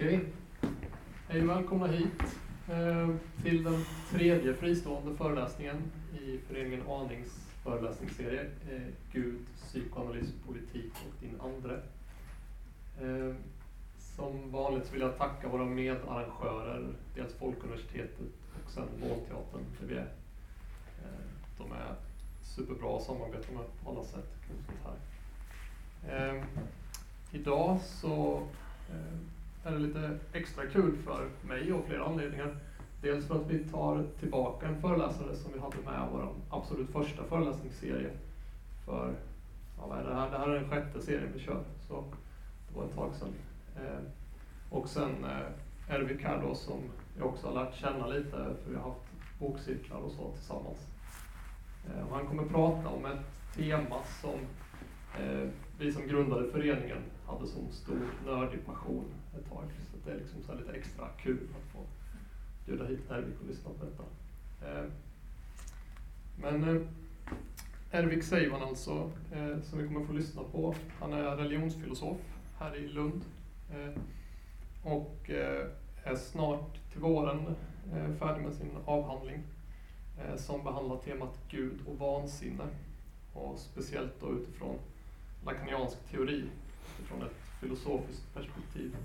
Okej. Hej och välkomna hit eh, till den tredje fristående föreläsningen i föreningen Anings föreläsningsserie eh, Gud, psykoanalys, politik och din andre. Eh, som vanligt vill jag tacka våra medarrangörer, dels Folkuniversitetet och sen Målteatern där vi är. De är superbra att samarbeta med på alla sätt. kring sånt här. Idag så är det lite extra kul för mig av flera anledningar. Dels för att vi tar tillbaka en föreläsare som vi hade med i vår absolut första föreläsningsserie för, ja, vad är det, här? det här är den sjätte serien vi kör, så det var ett tag sedan. Eh, och sen eh, Ervik här då som jag också har lärt känna lite, för vi har haft bokcirklar och så tillsammans. Eh, och han kommer prata om ett tema som eh, vi som grundade föreningen hade som stor nördig passion ett tag. Så det är liksom så lite extra kul att få bjuda hit Ervik och lyssna på detta. Eh, men eh, Ervik Seivan alltså, eh, som vi kommer få lyssna på, han är religionsfilosof här i Lund. Och är snart till våren färdig med sin avhandling som behandlar temat Gud och vansinne. Och speciellt då utifrån lakaniansk teori, utifrån ett filosofiskt perspektiv.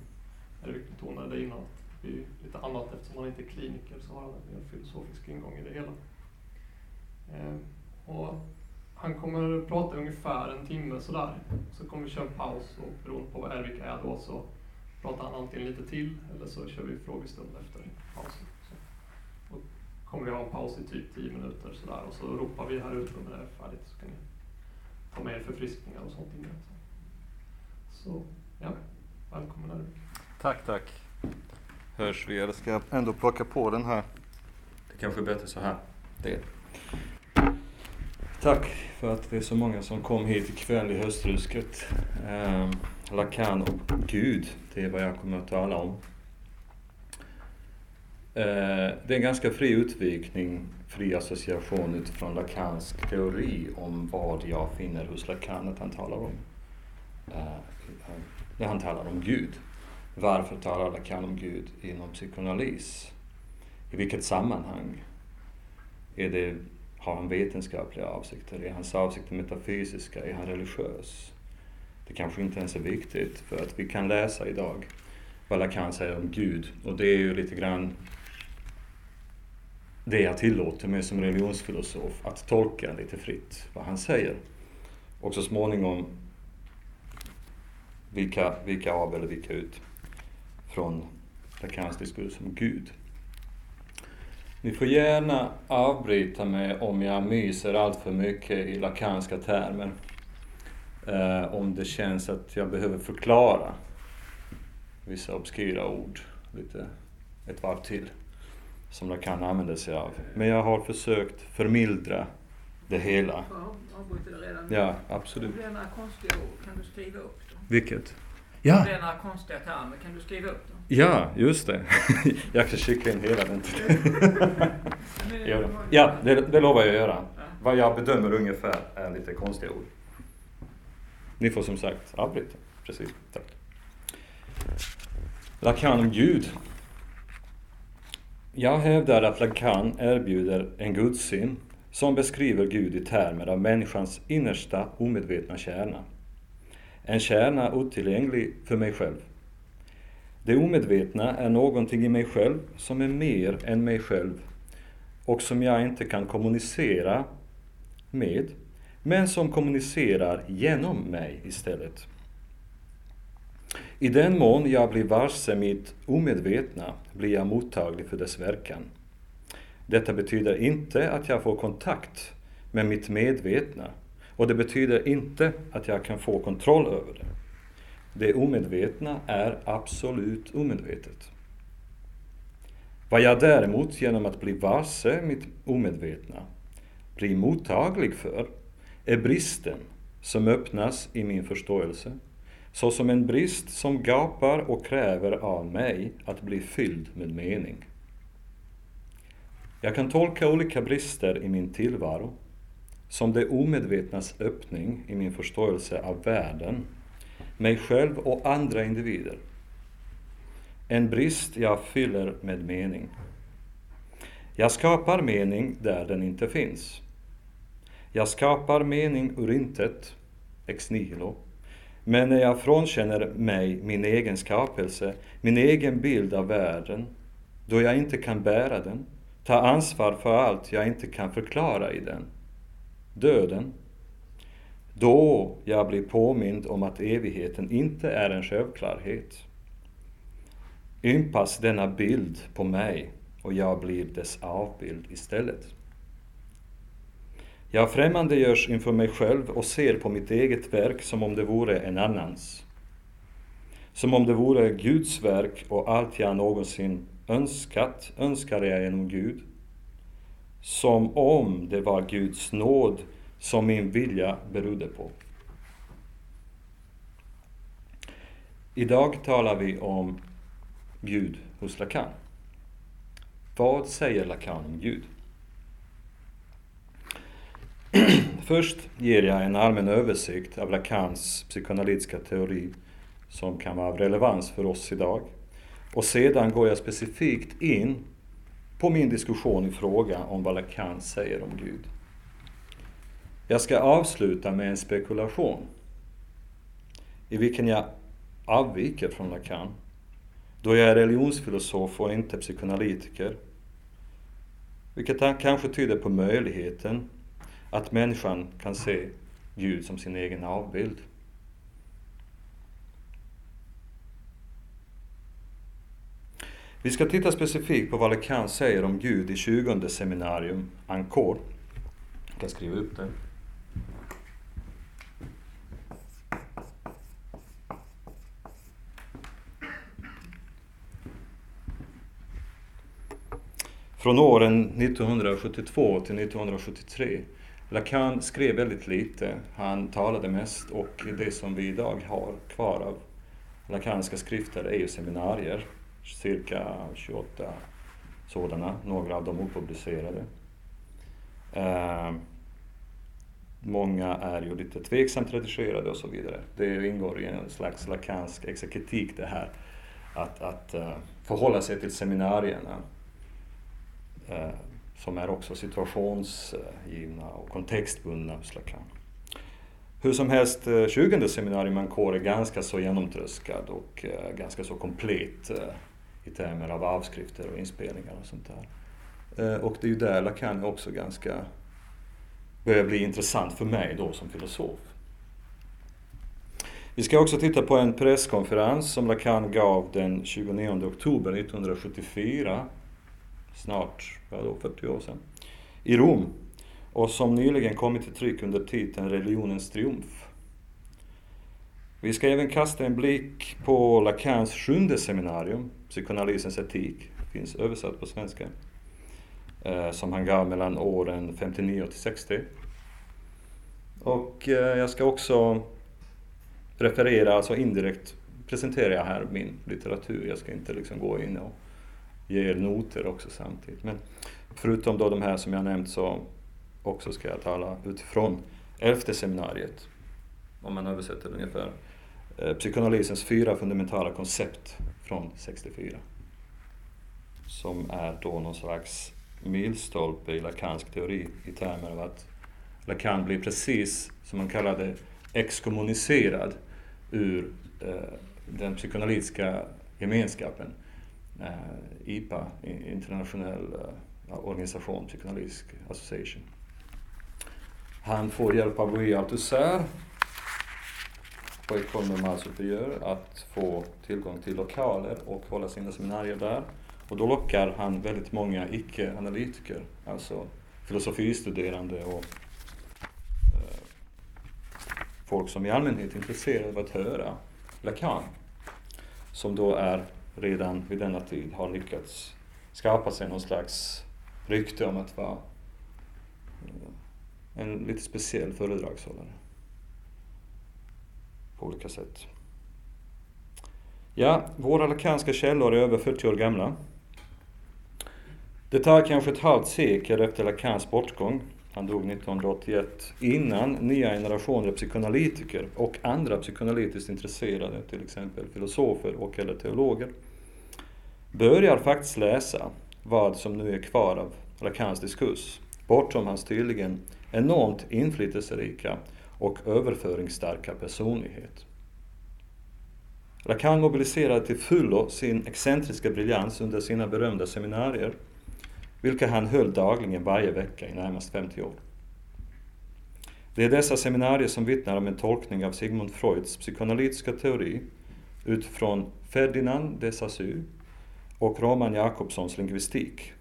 Erik betonade det innan, att det blir lite annat eftersom han inte är kliniker så har han en mer filosofisk ingång i det hela. Ehm, och han kommer prata ungefär en timme sådär, så kommer vi köra en paus och beroende på vad Ervik är då så pratar han antingen lite till eller så kör vi frågestund efter pausen. Så. Och kommer vi ha en paus i typ 10 minuter sådär och så ropar vi här ute när det är färdigt så kan ni ta med er förfriskningar och sånt innan. Så ja, välkommen Ervik. Tack, tack. Hörs vi eller ska jag ändå plocka på den här? Det kanske är bättre så här. Det. Tack för att det är så många som kom hit ikväll i höstrusket. Eh, Lacan och Gud, det är vad jag kommer att tala om. Eh, det är en ganska fri utvikning, fri association utifrån Lacansk teori om vad jag finner hos Lacan att han talar om. Eh, när han talar om Gud. Varför talar Lacan om Gud inom psykoanalys? I vilket sammanhang? Är det har han vetenskapliga avsikter? Är hans avsikter metafysiska? Är han religiös? Det kanske inte ens är viktigt, för att vi kan läsa idag vad Lacan säger om Gud, och det är ju lite grann det jag tillåter mig som religionsfilosof, att tolka lite fritt vad han säger. Och så småningom vika, vika av eller vika ut från Lacans diskurs om Gud. Ni får gärna avbryta mig om jag myser allt för mycket i lakanska termer. Eh, om det känns att jag behöver förklara vissa obskyra ord lite ett varv till som Lacan använder sig av. Men jag har försökt förmildra det hela. Avbryter det redan? Ja, absolut. Om det är några konstiga ord, kan du skriva upp? Vilket? Ja. Det är några konstiga termer, kan du skriva upp dem? Ja, just det. jag ska skicka in hela den Ja, det, det lovar jag att göra. Vad jag bedömer ungefär är lite konstiga ord. Ni får som sagt avbryta. Precis, tack. Lacan om Gud. Jag hävdar att Lacan erbjuder en gudssyn som beskriver Gud i termer av människans innersta omedvetna kärna. En kärna otillgänglig för mig själv. Det omedvetna är någonting i mig själv som är mer än mig själv och som jag inte kan kommunicera med, men som kommunicerar genom mig istället. I den mån jag blir varse mitt omedvetna blir jag mottaglig för dess verkan. Detta betyder inte att jag får kontakt med mitt medvetna och det betyder inte att jag kan få kontroll över det. Det omedvetna är absolut omedvetet. Vad jag däremot genom att bli varse mitt omedvetna blir mottaglig för är bristen som öppnas i min förståelse såsom en brist som gapar och kräver av mig att bli fylld med mening. Jag kan tolka olika brister i min tillvaro som det omedvetnas öppning i min förståelse av världen, mig själv och andra individer. En brist jag fyller med mening. Jag skapar mening där den inte finns. Jag skapar mening ur intet, ex nihilo. Men när jag frånkänner mig min egen skapelse, min egen bild av världen, då jag inte kan bära den, ta ansvar för allt jag inte kan förklara i den, döden, då jag blir påmind om att evigheten inte är en självklarhet. Ympas denna bild på mig och jag blir dess avbild istället. Jag främmande görs inför mig själv och ser på mitt eget verk som om det vore en annans. Som om det vore Guds verk och allt jag någonsin önskat önskar jag genom Gud. Som om det var Guds nåd som min vilja berodde på. Idag talar vi om Gud hos Lacan. Vad säger Lacan om Gud? Först ger jag en allmän översikt av Lacans psykoanalytiska teori som kan vara av relevans för oss idag. Och sedan går jag specifikt in på min diskussion i fråga om vad Lacan säger om Gud. Jag ska avsluta med en spekulation i vilken jag avviker från Lacan då jag är religionsfilosof och inte psykoanalytiker. Vilket kanske tyder på möjligheten att människan kan se Gud som sin egen avbild. Vi ska titta specifikt på vad Lacan säger om Gud i 20 seminarium, Ankor. Jag kan skriva upp det. Från åren 1972 till 1973. Lacan skrev väldigt lite. Han talade mest och det som vi idag har kvar av Lacanska skrifter är ju seminarier. Cirka 28 sådana, några av dem opublicerade. Eh, många är ju lite tveksamt redigerade och så vidare. Det ingår i en slags lakansk exekutik det här. Att, att eh, förhålla sig till seminarierna Eh, som är också situationsgivna och kontextbundna hos Lacan. Hur som helst, eh, 20 seminarium i Ankor är ganska så genomtröskad och eh, ganska så komplett eh, i termer av avskrifter och inspelningar och sånt där. Eh, och det är ju där Lacan också ganska börjar bli intressant för mig då som filosof. Vi ska också titta på en presskonferens som Lacan gav den 29 oktober 1974 snart, vadå, 40 år sedan, i Rom och som nyligen kommit till tryck under titeln Religionens triumf. Vi ska även kasta en blick på Lacans sjunde seminarium, Psykoanalysens etik, finns översatt på svenska, eh, som han gav mellan åren 59 till 60. Och eh, jag ska också referera, alltså indirekt presenterar jag här min litteratur. Jag ska inte liksom gå in och ge er noter också samtidigt. Men förutom då de här som jag nämnt så också ska jag tala utifrån elfte seminariet, om man översätter ungefär, Eh, psykoanalysens fyra fundamentala koncept från 64. Som är då någon slags milstolpe i lacansk teori i termer av att Lacan blir precis, som man kallar det, exkommunicerad ur eh, den psykoanalytiska gemenskapen eh, IPA, Internationell eh, Organisation Psykoanalytisk Association. Han får hjälp av Louis Althusser på med alltså Normale Superior att få tillgång till lokaler och hålla sina seminarier där. Och då lockar han väldigt många icke-analytiker, alltså filosofistuderande och eh, folk som i allmänhet är intresserade av att höra Lacan, som då är redan vid denna tid har lyckats skapa sig någon slags rykte om att vara eh, en lite speciell föredragshållare. På olika sätt. Ja, våra lakanska källor är över 40 år gamla. Det tar kanske ett halvt sekel efter Lacans bortgång, han dog 1981, innan nya generationer psykoanalytiker och andra psykoanalytiskt intresserade, till exempel filosofer och eller teologer, börjar faktiskt läsa vad som nu är kvar av Lacans diskurs, bortom hans tydligen enormt inflytelserika och överföringsstarka personlighet. Lacan mobiliserade till fullo sin excentriska briljans under sina berömda seminarier, vilka han höll dagligen varje vecka i närmast 50 år. Det är dessa seminarier som vittnar om en tolkning av Sigmund Freuds psykoanalytiska teori utifrån Ferdinand de Saussure och Roman Jakobssons lingvistik,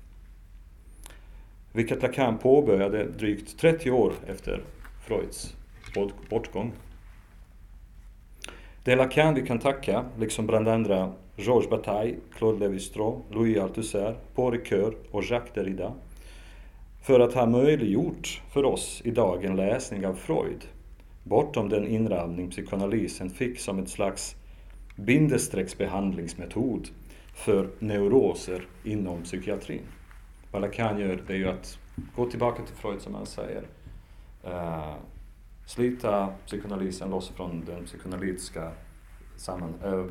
vilket Lacan påbörjade drygt 30 år efter Freuds bortgång. Det är Lacan vi kan tacka, liksom bland andra Georges Bataille, Claude Lévi-Strauss, Louis Althusser, Paul Ricoeur och Jacques Derrida, för att ha möjliggjort för oss idag en läsning av Freud, bortom den inramning psykoanalysen fick som ett slags bindestrecksbehandlingsmetod för neuroser inom psykiatrin. Vad Lacan gör det är ju att gå tillbaka till Freud som han säger, eh, slita psykoanalysen loss från den psykoanalytiska samman, äh,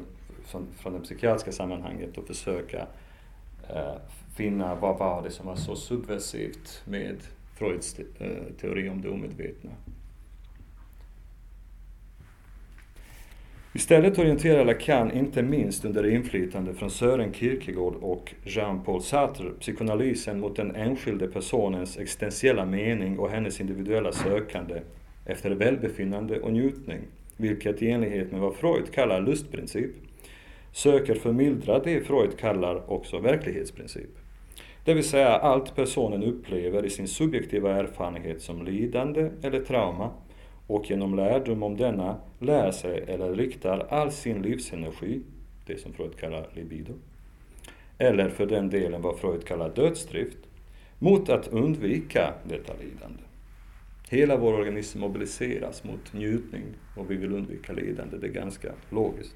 från, från det psykiatriska sammanhanget och försöka äh, finna vad var det som var så subversivt med Freuds äh, teori om det omedvetna. Istället orienterar Lacan inte minst under inflytande från Sören Kierkegaard och Jean-Paul Sartre psykoanalysen mot den enskilde personens existentiella mening och hennes individuella sökande efter välbefinnande och njutning, vilket i enlighet med vad Freud kallar lustprincip, söker förmildra det Freud kallar också verklighetsprincip. Det vill säga allt personen upplever i sin subjektiva erfarenhet som lidande eller trauma och genom lärdom om denna lär sig eller riktar all sin livsenergi, det som Freud kallar libido, eller för den delen vad Freud kallar dödsdrift, mot att undvika detta lidande. Hela vår organism mobiliseras mot njutning och vi vill undvika lidande. Det är ganska logiskt.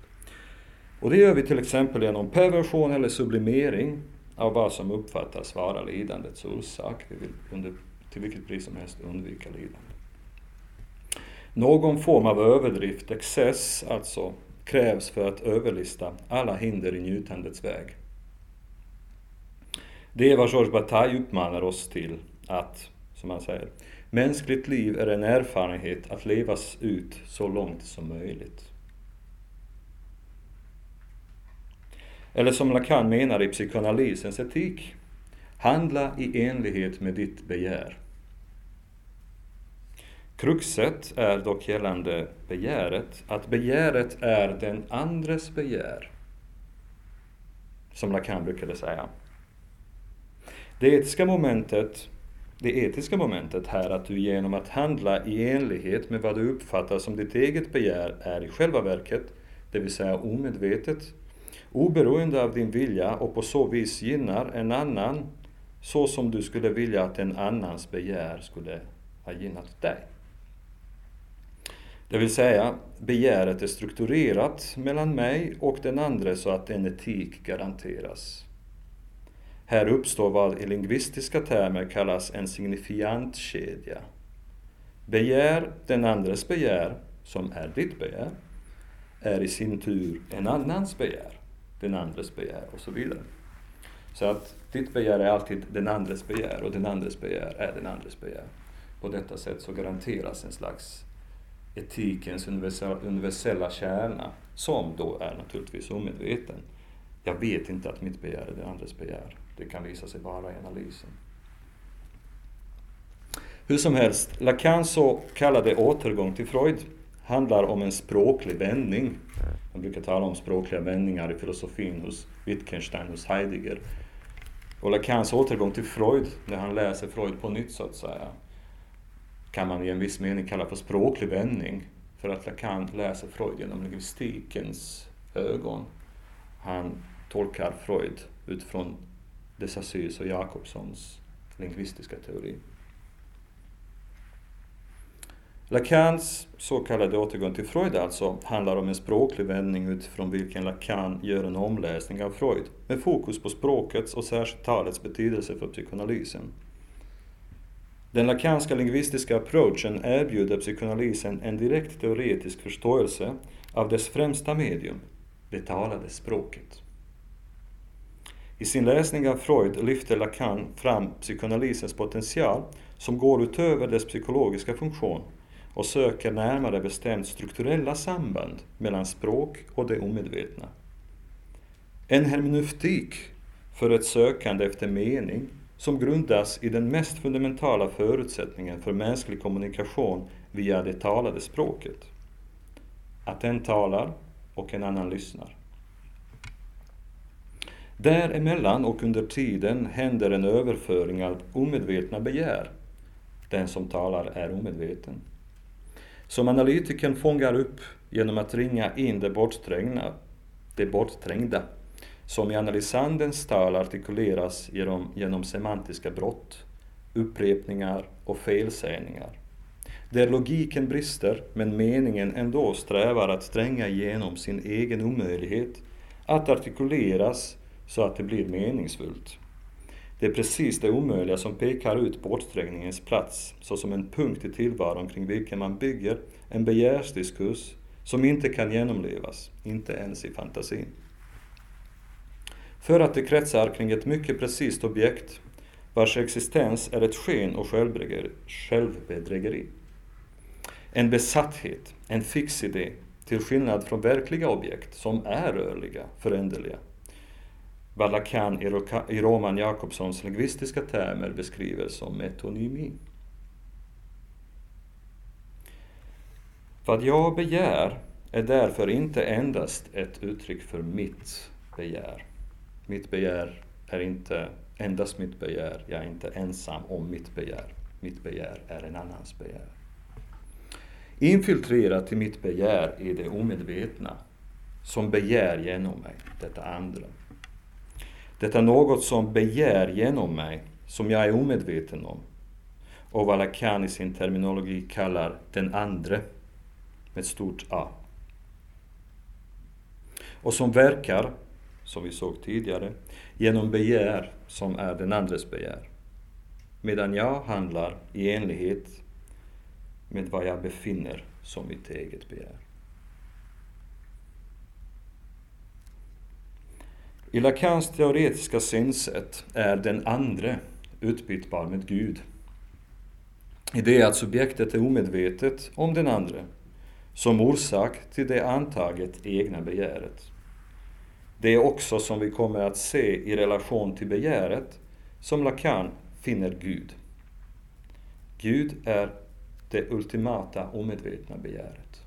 Och det gör vi till exempel genom perversion eller sublimering av vad som uppfattas vara lidandets orsak. Vi vill under, till vilket pris som helst undvika lidande. Någon form av överdrift, excess alltså, krävs för att överlista alla hinder i njutandets väg. Det är vad Georges Bataille uppmanar oss till att, som han säger, Mänskligt liv är en erfarenhet att levas ut så långt som möjligt. Eller som Lacan menar i psykoanalysens etik, handla i enlighet med ditt begär. Kruxet är dock gällande begäret, att begäret är den andres begär. Som Lacan brukade säga. Det etiska momentet det etiska momentet här att du genom att handla i enlighet med vad du uppfattar som ditt eget begär är i själva verket, det vill säga omedvetet, oberoende av din vilja och på så vis gynnar en annan så som du skulle vilja att en annans begär skulle ha gynnat dig. Det vill säga, begäret är strukturerat mellan mig och den andra så att en etik garanteras. Här uppstår vad i lingvistiska termer kallas en signifiantkedja. Begär, den andres begär, som är ditt begär, är i sin tur en annans begär, den andres begär och så vidare. Så att ditt begär är alltid den andres begär och den andres begär är den andres begär. På detta sätt så garanteras en slags etikens universella kärna, som då är naturligtvis omedveten. Jag vet inte att mitt begär är den andres begär. Det kan visa sig vara i analysen. Hur som helst, Lacans så kallade återgång till Freud handlar om en språklig vändning. Man brukar tala om språkliga vändningar i filosofin hos Wittgenstein, hos Heidegger. Och Lacans återgång till Freud, när han läser Freud på nytt så att säga, kan man i en viss mening kalla för språklig vändning. För att Lacan läser Freud genom lingvistikens ögon. Han tolkar Freud utifrån de Saussures och Jakobssons lingvistiska teori. Lacans så kallade återgång till Freud alltså handlar om en språklig vändning utifrån vilken Lacan gör en omläsning av Freud med fokus på språkets och särskilt talets betydelse för psykoanalysen. Den lakanska lingvistiska approachen erbjuder psykoanalysen en direkt teoretisk förståelse av dess främsta medium, det talade språket. I sin läsning av Freud lyfter Lacan fram psykoanalysens potential som går utöver dess psykologiska funktion och söker närmare bestämt strukturella samband mellan språk och det omedvetna. En hermeneutik för ett sökande efter mening som grundas i den mest fundamentala förutsättningen för mänsklig kommunikation via det talade språket. Att en talar och en annan lyssnar. Däremellan och under tiden händer en överföring av omedvetna begär. Den som talar är omedveten. Som analytikern fångar upp genom att ringa in det bortträngda, det bortträngda som i analysandens tal artikuleras genom, genom semantiska brott, upprepningar och felsägningar. Där logiken brister men meningen ändå strävar att tränga igenom sin egen omöjlighet att artikuleras så att det blir meningsfullt. Det är precis det omöjliga som pekar ut bortträngningens plats såsom en punkt i tillvaron kring vilken man bygger en begärsdiskurs som inte kan genomlevas, inte ens i fantasin. För att det kretsar kring ett mycket precist objekt vars existens är ett sken och självbedrägeri. En besatthet, en fix idé, till skillnad från verkliga objekt som är rörliga, föränderliga. Balakan i Roman Jakobssons lingvistiska termer beskriver som metonymi. Vad jag begär är därför inte endast ett uttryck för mitt begär. Mitt begär är inte endast mitt begär, jag är inte ensam om mitt begär. Mitt begär är en annans begär. Infiltrerat i mitt begär är det omedvetna som begär genom mig, detta andra. Det är något som begär genom mig, som jag är omedveten om. Och vad Lacan i sin terminologi kallar den andre, med stort A. Och som verkar som vi såg tidigare, genom begär som är den andres begär. Medan jag handlar i enlighet med vad jag befinner som mitt eget begär. I Lacans teoretiska synsätt är den andre utbytbar med Gud. I det att subjektet är omedvetet om den andre, som orsak till det antaget egna begäret. Det är också som vi kommer att se i relation till begäret som Lacan finner Gud. Gud är det ultimata omedvetna begäret.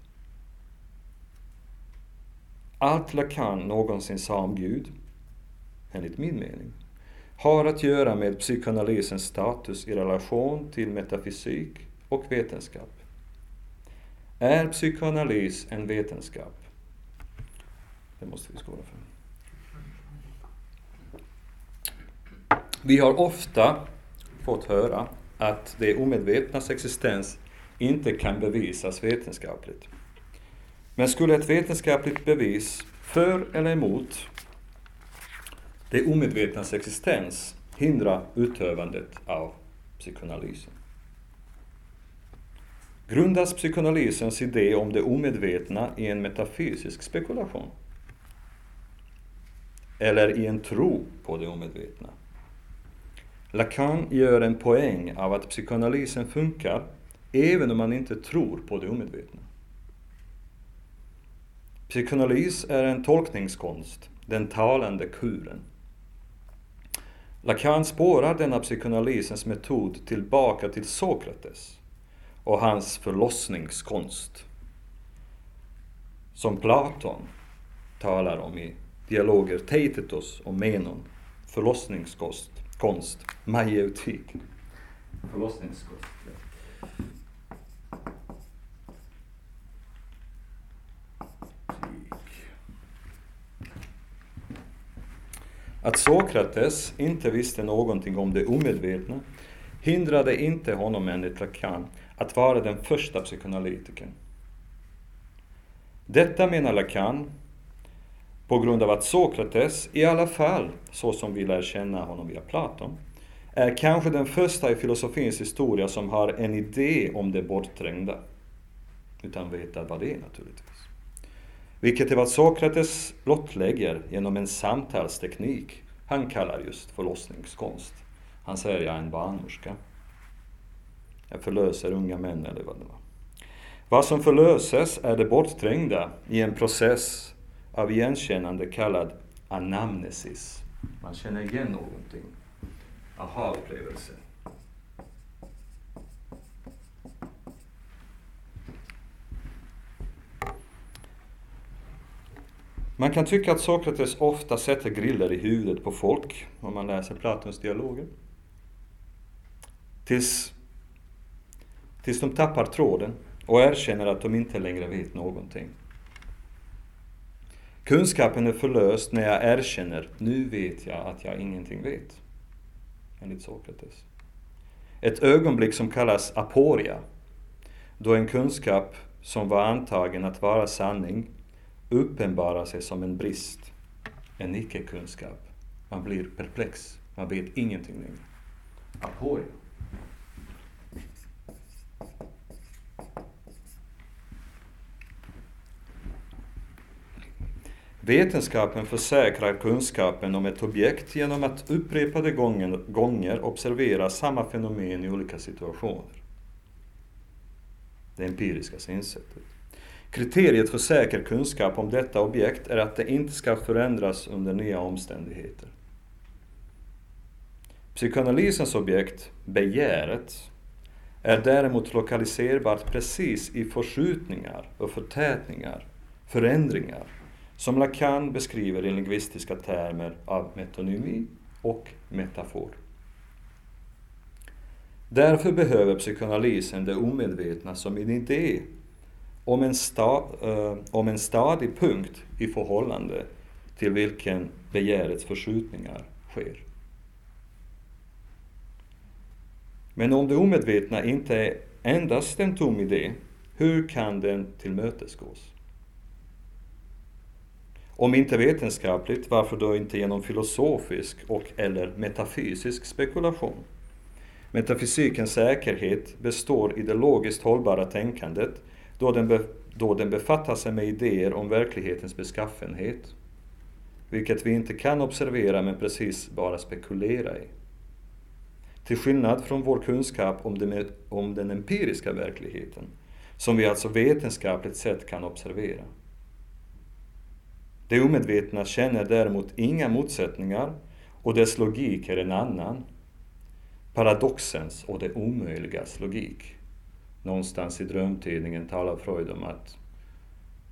Allt Lacan någonsin sa om Gud, enligt min mening, har att göra med psykoanalysens status i relation till metafysik och vetenskap. Är psykoanalys en vetenskap? Det måste vi skåla för. Vi har ofta fått höra att det omedvetnas existens inte kan bevisas vetenskapligt. Men skulle ett vetenskapligt bevis för eller emot det omedvetnas existens hindrar utövandet av psykoanalysen? Grundas psykoanalysens idé om det omedvetna i en metafysisk spekulation? Eller i en tro på det omedvetna? Lacan gör en poäng av att psykoanalysen funkar även om man inte tror på det omedvetna. Psykoanalys är en tolkningskonst, den talande kuren. Lacan spårar denna psykoanalysens metod tillbaka till Sokrates och hans förlossningskonst. Som Platon talar om i dialoger Teitetos och Menon, förlossningskonst konst, majeutik. Förlossningskonst. Att Sokrates inte visste någonting om det omedvetna hindrade inte honom enligt Lacan att vara den första psykoanalytikern. Detta menar Lacan på grund av att Sokrates, i alla fall så som vi lär känna honom via Platon, är kanske den första i filosofins historia som har en idé om det bortträngda. Utan veta vad det är naturligtvis. Vilket är vad Sokrates blottlägger genom en samtalsteknik han kallar just förlossningskonst. Han säger jag är en barnmorska. Jag förlöser unga män eller vad det var. Vad som förlöses är det bortträngda i en process av igenkännande kallad anamnesis. Man känner igen någonting. Aha-upplevelse. Man kan tycka att Sokrates ofta sätter griller i huvudet på folk om man läser Platons dialoger. Tills, tills de tappar tråden och erkänner att de inte längre vet någonting. Kunskapen är förlöst när jag erkänner, nu vet jag att jag ingenting vet. Enligt Sokrates. Ett ögonblick som kallas aporia, då en kunskap som var antagen att vara sanning uppenbarar sig som en brist, en icke-kunskap. Man blir perplex, man vet ingenting längre. Aporia. Vetenskapen försäkrar kunskapen om ett objekt genom att upprepade gånger observera samma fenomen i olika situationer. Det empiriska synsättet. Kriteriet för säker kunskap om detta objekt är att det inte ska förändras under nya omständigheter. Psykoanalysens objekt, begäret, är däremot lokaliserbart precis i förskjutningar och förtätningar, förändringar, som Lacan beskriver i lingvistiska termer av metonymi och metafor. Därför behöver psykoanalysen det omedvetna som en idé om en, sta, eh, om en stadig punkt i förhållande till vilken begärets förskjutningar sker. Men om det omedvetna inte är endast en tom idé, hur kan den tillmötesgås? Om inte vetenskapligt, varför då inte genom filosofisk och eller metafysisk spekulation? Metafysikens säkerhet består i det logiskt hållbara tänkandet då den, be, då den befattar sig med idéer om verklighetens beskaffenhet, vilket vi inte kan observera men precis bara spekulera i. Till skillnad från vår kunskap om den, e- om den empiriska verkligheten, som vi alltså vetenskapligt sett kan observera. Det omedvetna känner däremot inga motsättningar och dess logik är en annan. Paradoxens och det omöjligas logik. Någonstans i drömtidningen talar Freud om att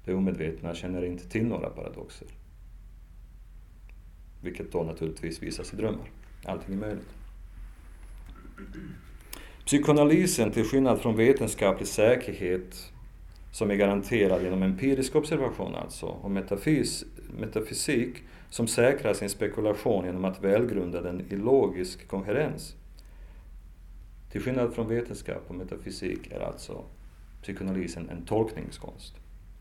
det omedvetna känner inte till några paradoxer. Vilket då naturligtvis visas i drömmar. Allting är möjligt. Psykoanalysen, till skillnad från vetenskaplig säkerhet, som är garanterad genom empirisk observation alltså, och metafys metafysik som säkrar sin spekulation genom att välgrunda den i logisk koherens. Till skillnad från vetenskap och metafysik är alltså psykoanalysen en tolkningskonst.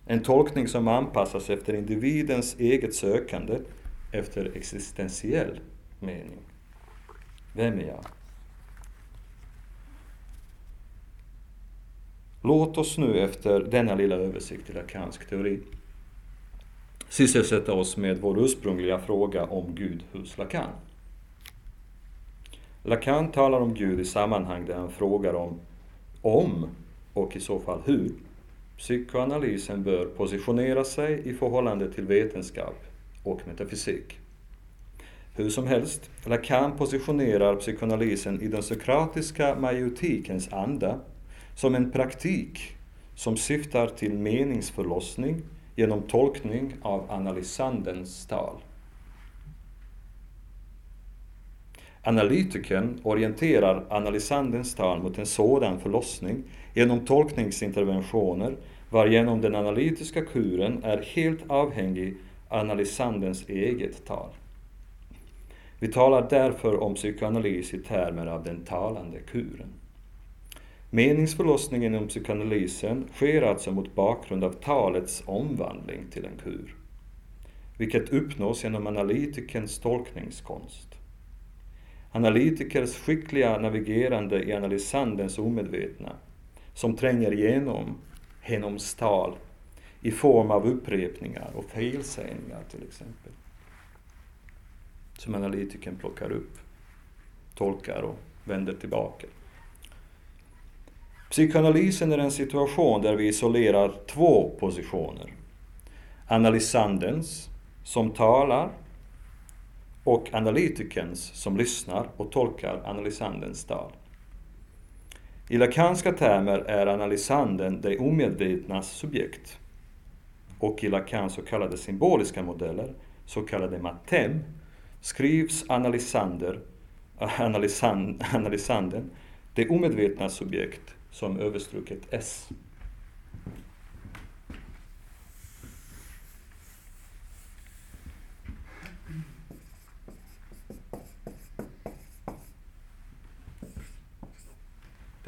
En tolkning som anpassas efter individens eget sökande efter existentiell mening. Vem är jag? Låt oss nu efter denna lilla översikt till Lacansk teori sysselsätta oss med vår ursprungliga fråga om Gud hos Lacan. Lacan talar om Gud i sammanhang där han frågar om, om och i så fall hur psykoanalysen bör positionera sig i förhållande till vetenskap och metafysik. Hur som helst, Lacan positionerar psykoanalysen i den sokratiska majoritikens anda som en praktik som syftar till meningsförlossning genom tolkning av analysandens tal. Analytikern orienterar analysandens tal mot en sådan förlossning genom tolkningsinterventioner varigenom den analytiska kuren är helt avhängig analysandens eget tal. Vi talar därför om psykoanalys i termer av den talande kuren. Meningsförlossningen inom psykoanalysen sker alltså mot bakgrund av talets omvandling till en kur, vilket uppnås genom analytikerns tolkningskonst. Analytikers skickliga navigerande i analysandens omedvetna, som tränger igenom henoms tal i form av upprepningar och felsägningar till exempel. som analytikern plockar upp, tolkar och vänder tillbaka. Psykoanalysen är en situation där vi isolerar två positioner. Analysandens, som talar, och analytikerns, som lyssnar och tolkar analysandens tal. I lakanska termer är analysanden det omedvetnas subjekt. Och i Lacans så kallade symboliska modeller, så kallade matem, skrivs analysander, analysan, analysanden, det omedvetna subjekt, som överstruket S.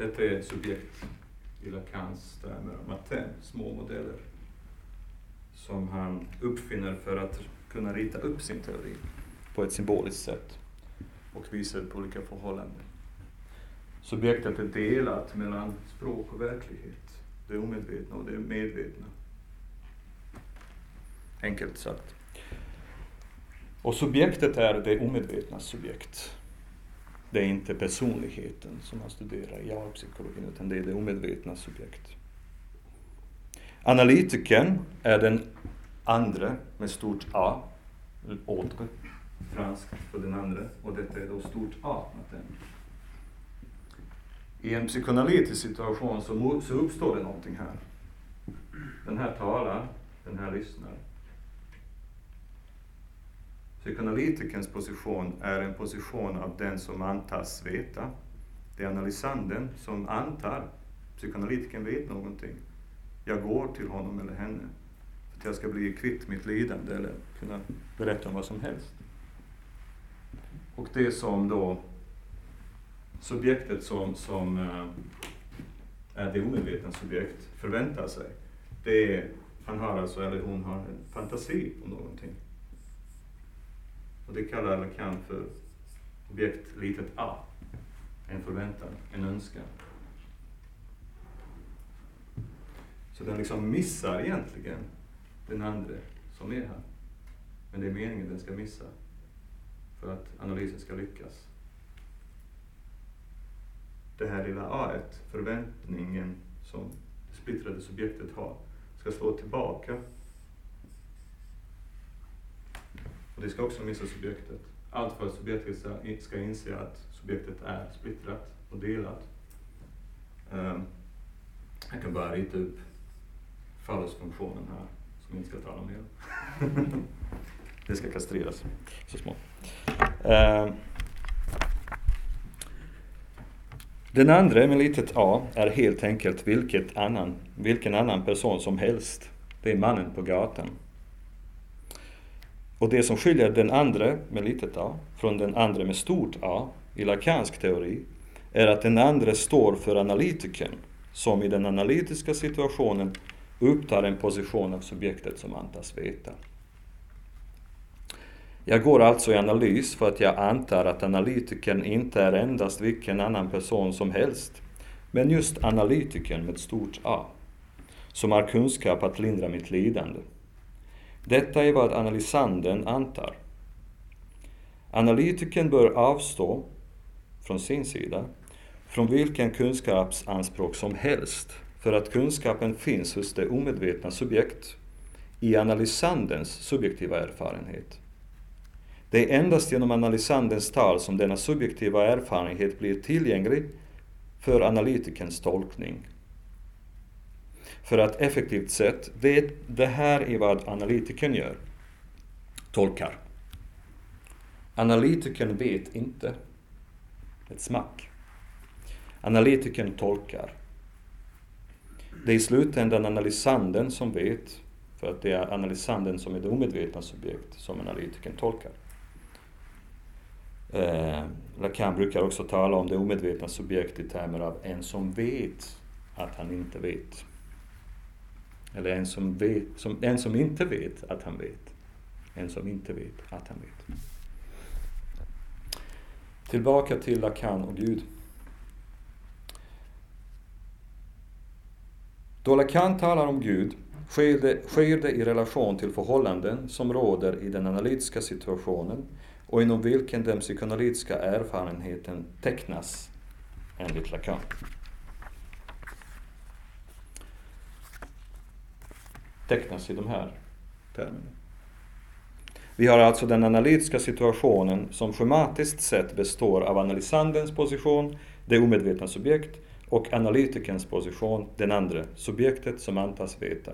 Detta är subjekt i Lacans termer, matin, små modeller, som han uppfinner för att kunna rita upp sin teori på ett symboliskt sätt och visa på olika förhållanden. Subjektet är delat mellan språk och verklighet, det omedvetna och det medvetna. Enkelt sagt. Och subjektet är det omedvetna subjekt. Det är inte personligheten som man studerar i jag-psykologin, utan det är det omedvetna subjekt. Analytikern är den andra med stort A, autre, franskt för den andra, och detta är då stort A. I en psykoanalytisk situation så, så uppstår det någonting här. Den här talar, den här lyssnar. Psykoanalytikerns position är en position av den som antas veta. Det är analysanden som antar psykoanalytikern vet någonting. Jag går till honom eller henne för att jag ska bli kvitt mitt lidande eller kunna berätta om vad som helst. Och det som då subjektet som, som eh, är det omedvetna subjekt förväntar sig, det är, han har alltså, eller hon har en fantasi om någonting. Och det kallar Lacan för objekt litet a. En förväntan, en önskan. Så den liksom missar egentligen den andra som är här. Men det är meningen den ska missa för att analysen ska lyckas. Det här lilla a förväntningen som det splittrade subjektet har, ska slå tillbaka Och det ska också missa subjektet. Allt för att subjektet ska inse att subjektet är splittrat och delat. Ehm, jag kan bara rita upp fallosfunktionen här, som vi inte ska tala mer om. det ska kastreras så smått. Ehm, den andra med litet a är helt enkelt vilket annan, vilken annan person som helst. Det är mannen på gatan. Och det som skiljer den andra med litet a från den andra med stort A i lakansk teori är att den andra står för analytikern som i den analytiska situationen upptar en position av subjektet som antas veta. Jag går alltså i analys för att jag antar att analytikern inte är endast vilken annan person som helst, men just analytikern med stort A, som har kunskap att lindra mitt lidande. Detta är vad analysanden antar. Analytikern bör avstå, från sin sida, från vilken kunskapsanspråk som helst, för att kunskapen finns hos det omedvetna subjekt, i analysandens subjektiva erfarenhet. Det är endast genom analysandens tal som denna subjektiva erfarenhet blir tillgänglig för analytikerns tolkning för att effektivt sett, vet det här är vad analytikern gör. Tolkar. Analytikern vet inte ett smack. Analytikern tolkar. Det är i slutändan analysanden som vet, för att det är analysanden som är det omedvetna subjekt som analytikern tolkar. Eh, Lacan brukar också tala om det omedvetna subjektet i termer av en som vet att han inte vet. Eller en som, vet, som, en som inte vet att han vet. En som inte vet att han vet. Tillbaka till Lacan och Gud. Då Lacan talar om Gud sker det, sker det i relation till förhållanden som råder i den analytiska situationen och inom vilken den psykoanalytiska erfarenheten tecknas, enligt Lacan. Tecknas i de här termerna. Vi har alltså den analytiska situationen som schematiskt sett består av analysandens position, det omedvetna subjekt, och analytikerns position, den andra, subjektet som antas veta.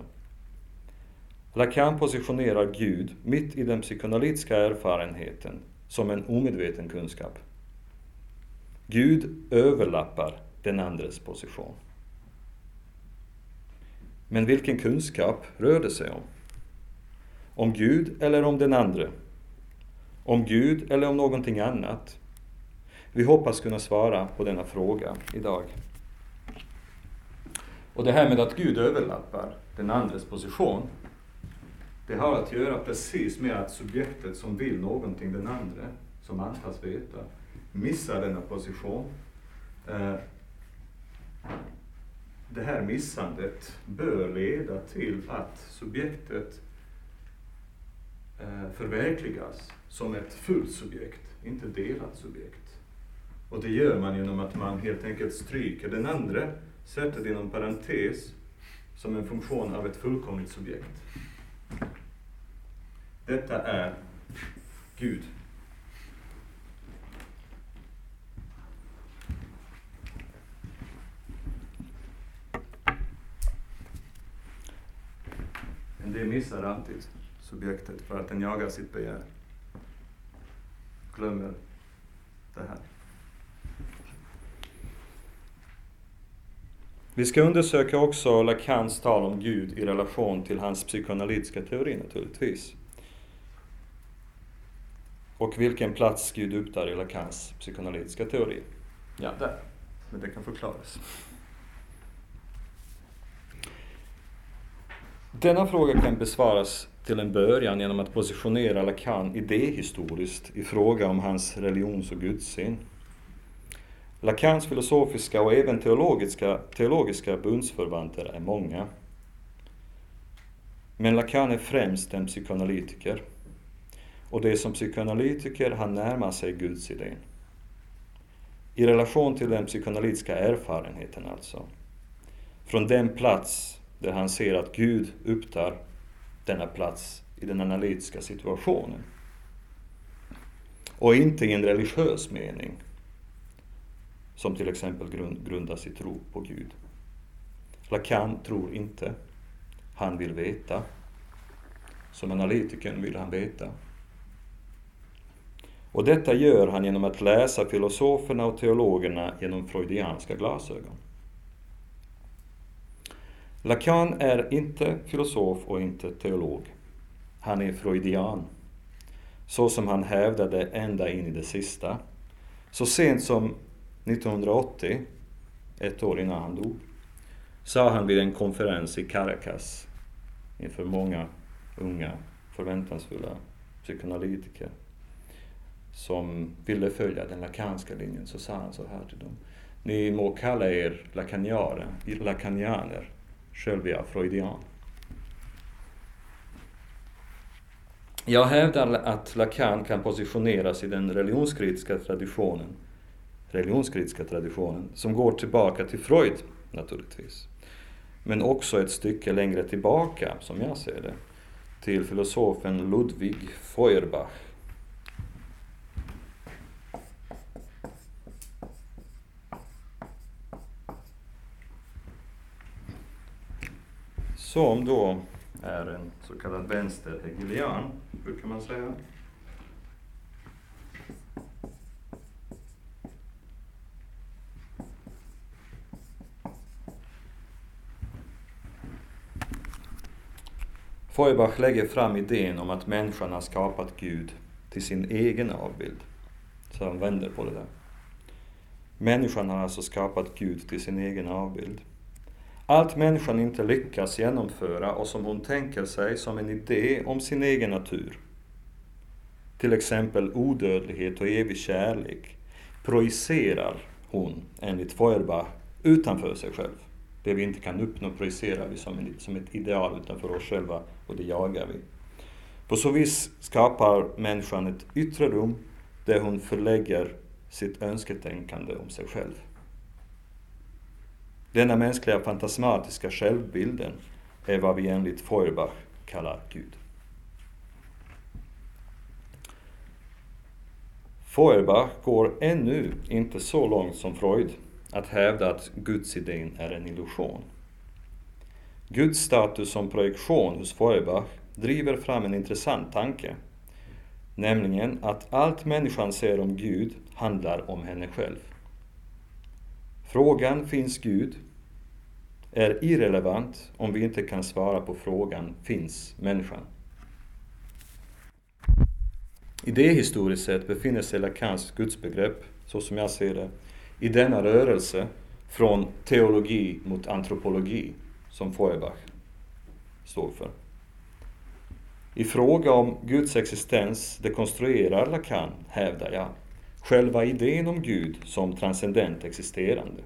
Lacan positionerar Gud mitt i den psykoanalytiska erfarenheten som en omedveten kunskap. Gud överlappar den andres position. Men vilken kunskap rör det sig om? Om Gud eller om den andra? Om Gud eller om någonting annat? Vi hoppas kunna svara på denna fråga idag. Och det här med att Gud överlappar den andres position, det har att göra precis med att subjektet som vill någonting, den andra, som antas veta, missar denna position. Eh, det här missandet bör leda till att subjektet eh, förverkligas som ett fullt subjekt, inte delat subjekt. Och det gör man genom att man helt enkelt stryker den andra sätter det inom parentes som en funktion av ett fullkomligt subjekt. Detta är Gud. Det missar alltid subjektet för att den jagar sitt begär. Glömmer det här. Vi ska undersöka också Lacans tal om Gud i relation till hans psykoanalytiska teori naturligtvis. Och vilken plats Gud upptar i Lacans psykoanalytiska teori. Ja, där. Men det kan förklaras. Denna fråga kan besvaras till en början genom att positionera Lacan idéhistoriskt i fråga om hans religions och gudssyn. Lacans filosofiska och även teologiska, teologiska bundsförvanter är många. Men Lacan är främst en psykoanalytiker. Och det är som psykoanalytiker han närmar sig gudsidén. I relation till den psykoanalytiska erfarenheten alltså. Från den plats där han ser att Gud upptar denna plats i den analytiska situationen. Och inte i en religiös mening, som till exempel grundas i tro på Gud. Lacan tror inte. Han vill veta. Som analytikern vill han veta. Och detta gör han genom att läsa filosoferna och teologerna genom freudianska glasögon. Lacan är inte filosof och inte teolog. Han är freudian. Så som han hävdade ända in i det sista. Så sent som 1980, ett år innan han dog, sa han vid en konferens i Caracas inför många unga förväntansfulla psykoanalytiker som ville följa den lakanska linjen, så sa han så här till dem. Ni må kalla er lakanianer, lakanianer själv är jag freudian. Jag hävdar att Lacan kan positioneras i den religionskritiska traditionen religionskritiska traditionen, som går tillbaka till Freud naturligtvis. Men också ett stycke längre tillbaka, som jag ser det, till filosofen Ludwig Feuerbach. Som då är en så kallad vänsterhegelian, brukar man säga. Feuerbach lägger fram idén om att människan har skapat Gud till sin egen avbild. Så han vänder på det där. Människan har alltså skapat Gud till sin egen avbild. Allt människan inte lyckas genomföra och som hon tänker sig som en idé om sin egen natur, till exempel odödlighet och evig kärlek, projicerar hon, enligt Feuerbach, utanför sig själv. Det vi inte kan uppnå projicerar vi som, som ett ideal utanför oss själva och det jagar vi. På så vis skapar människan ett yttre rum där hon förlägger sitt önsketänkande om sig själv. Denna mänskliga fantasmatiska självbilden är vad vi enligt Feuerbach kallar Gud. Feuerbach går ännu inte så långt som Freud att hävda att gudsidén är en illusion. Guds status som projektion hos Feuerbach driver fram en intressant tanke, nämligen att allt människan ser om Gud handlar om henne själv. Frågan ”Finns Gud?” Är irrelevant om vi inte kan svara på frågan ”Finns människan?” Idéhistoriskt sett befinner sig Lacans gudsbegrepp, så som jag ser det, i denna rörelse från teologi mot antropologi, som Feuerbach står för. I fråga om Guds existens dekonstruerar Lacan, hävdar jag, själva idén om Gud som transcendent existerande.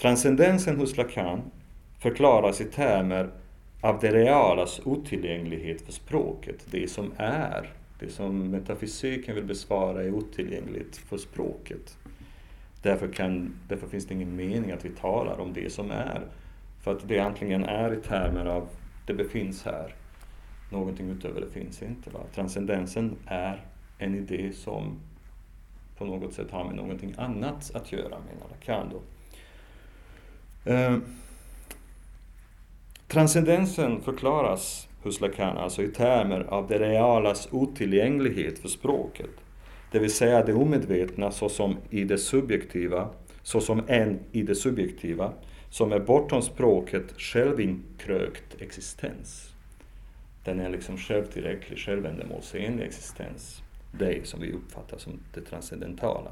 Transcendensen hos Lacan förklaras i termer av det realas otillgänglighet för språket, det som är. Det som metafysiken vill besvara är otillgängligt för språket. Därför, kan, därför finns det ingen mening att vi talar om det som är. För att det antingen är i termer av det befinns här, någonting utöver det finns inte. Va? Transcendensen är en idé som på något sätt har med någonting annat att göra, menar Lacan. Då. Eh, transcendensen förklaras hos Lacan alltså i termer av det realas otillgänglighet för språket. Det vill säga det omedvetna såsom i det subjektiva, såsom en i det subjektiva, som är bortom språket självinkrökt existens. Den är liksom självtillräcklig, självändamålsenlig existens. Det som vi uppfattar som det transcendentala,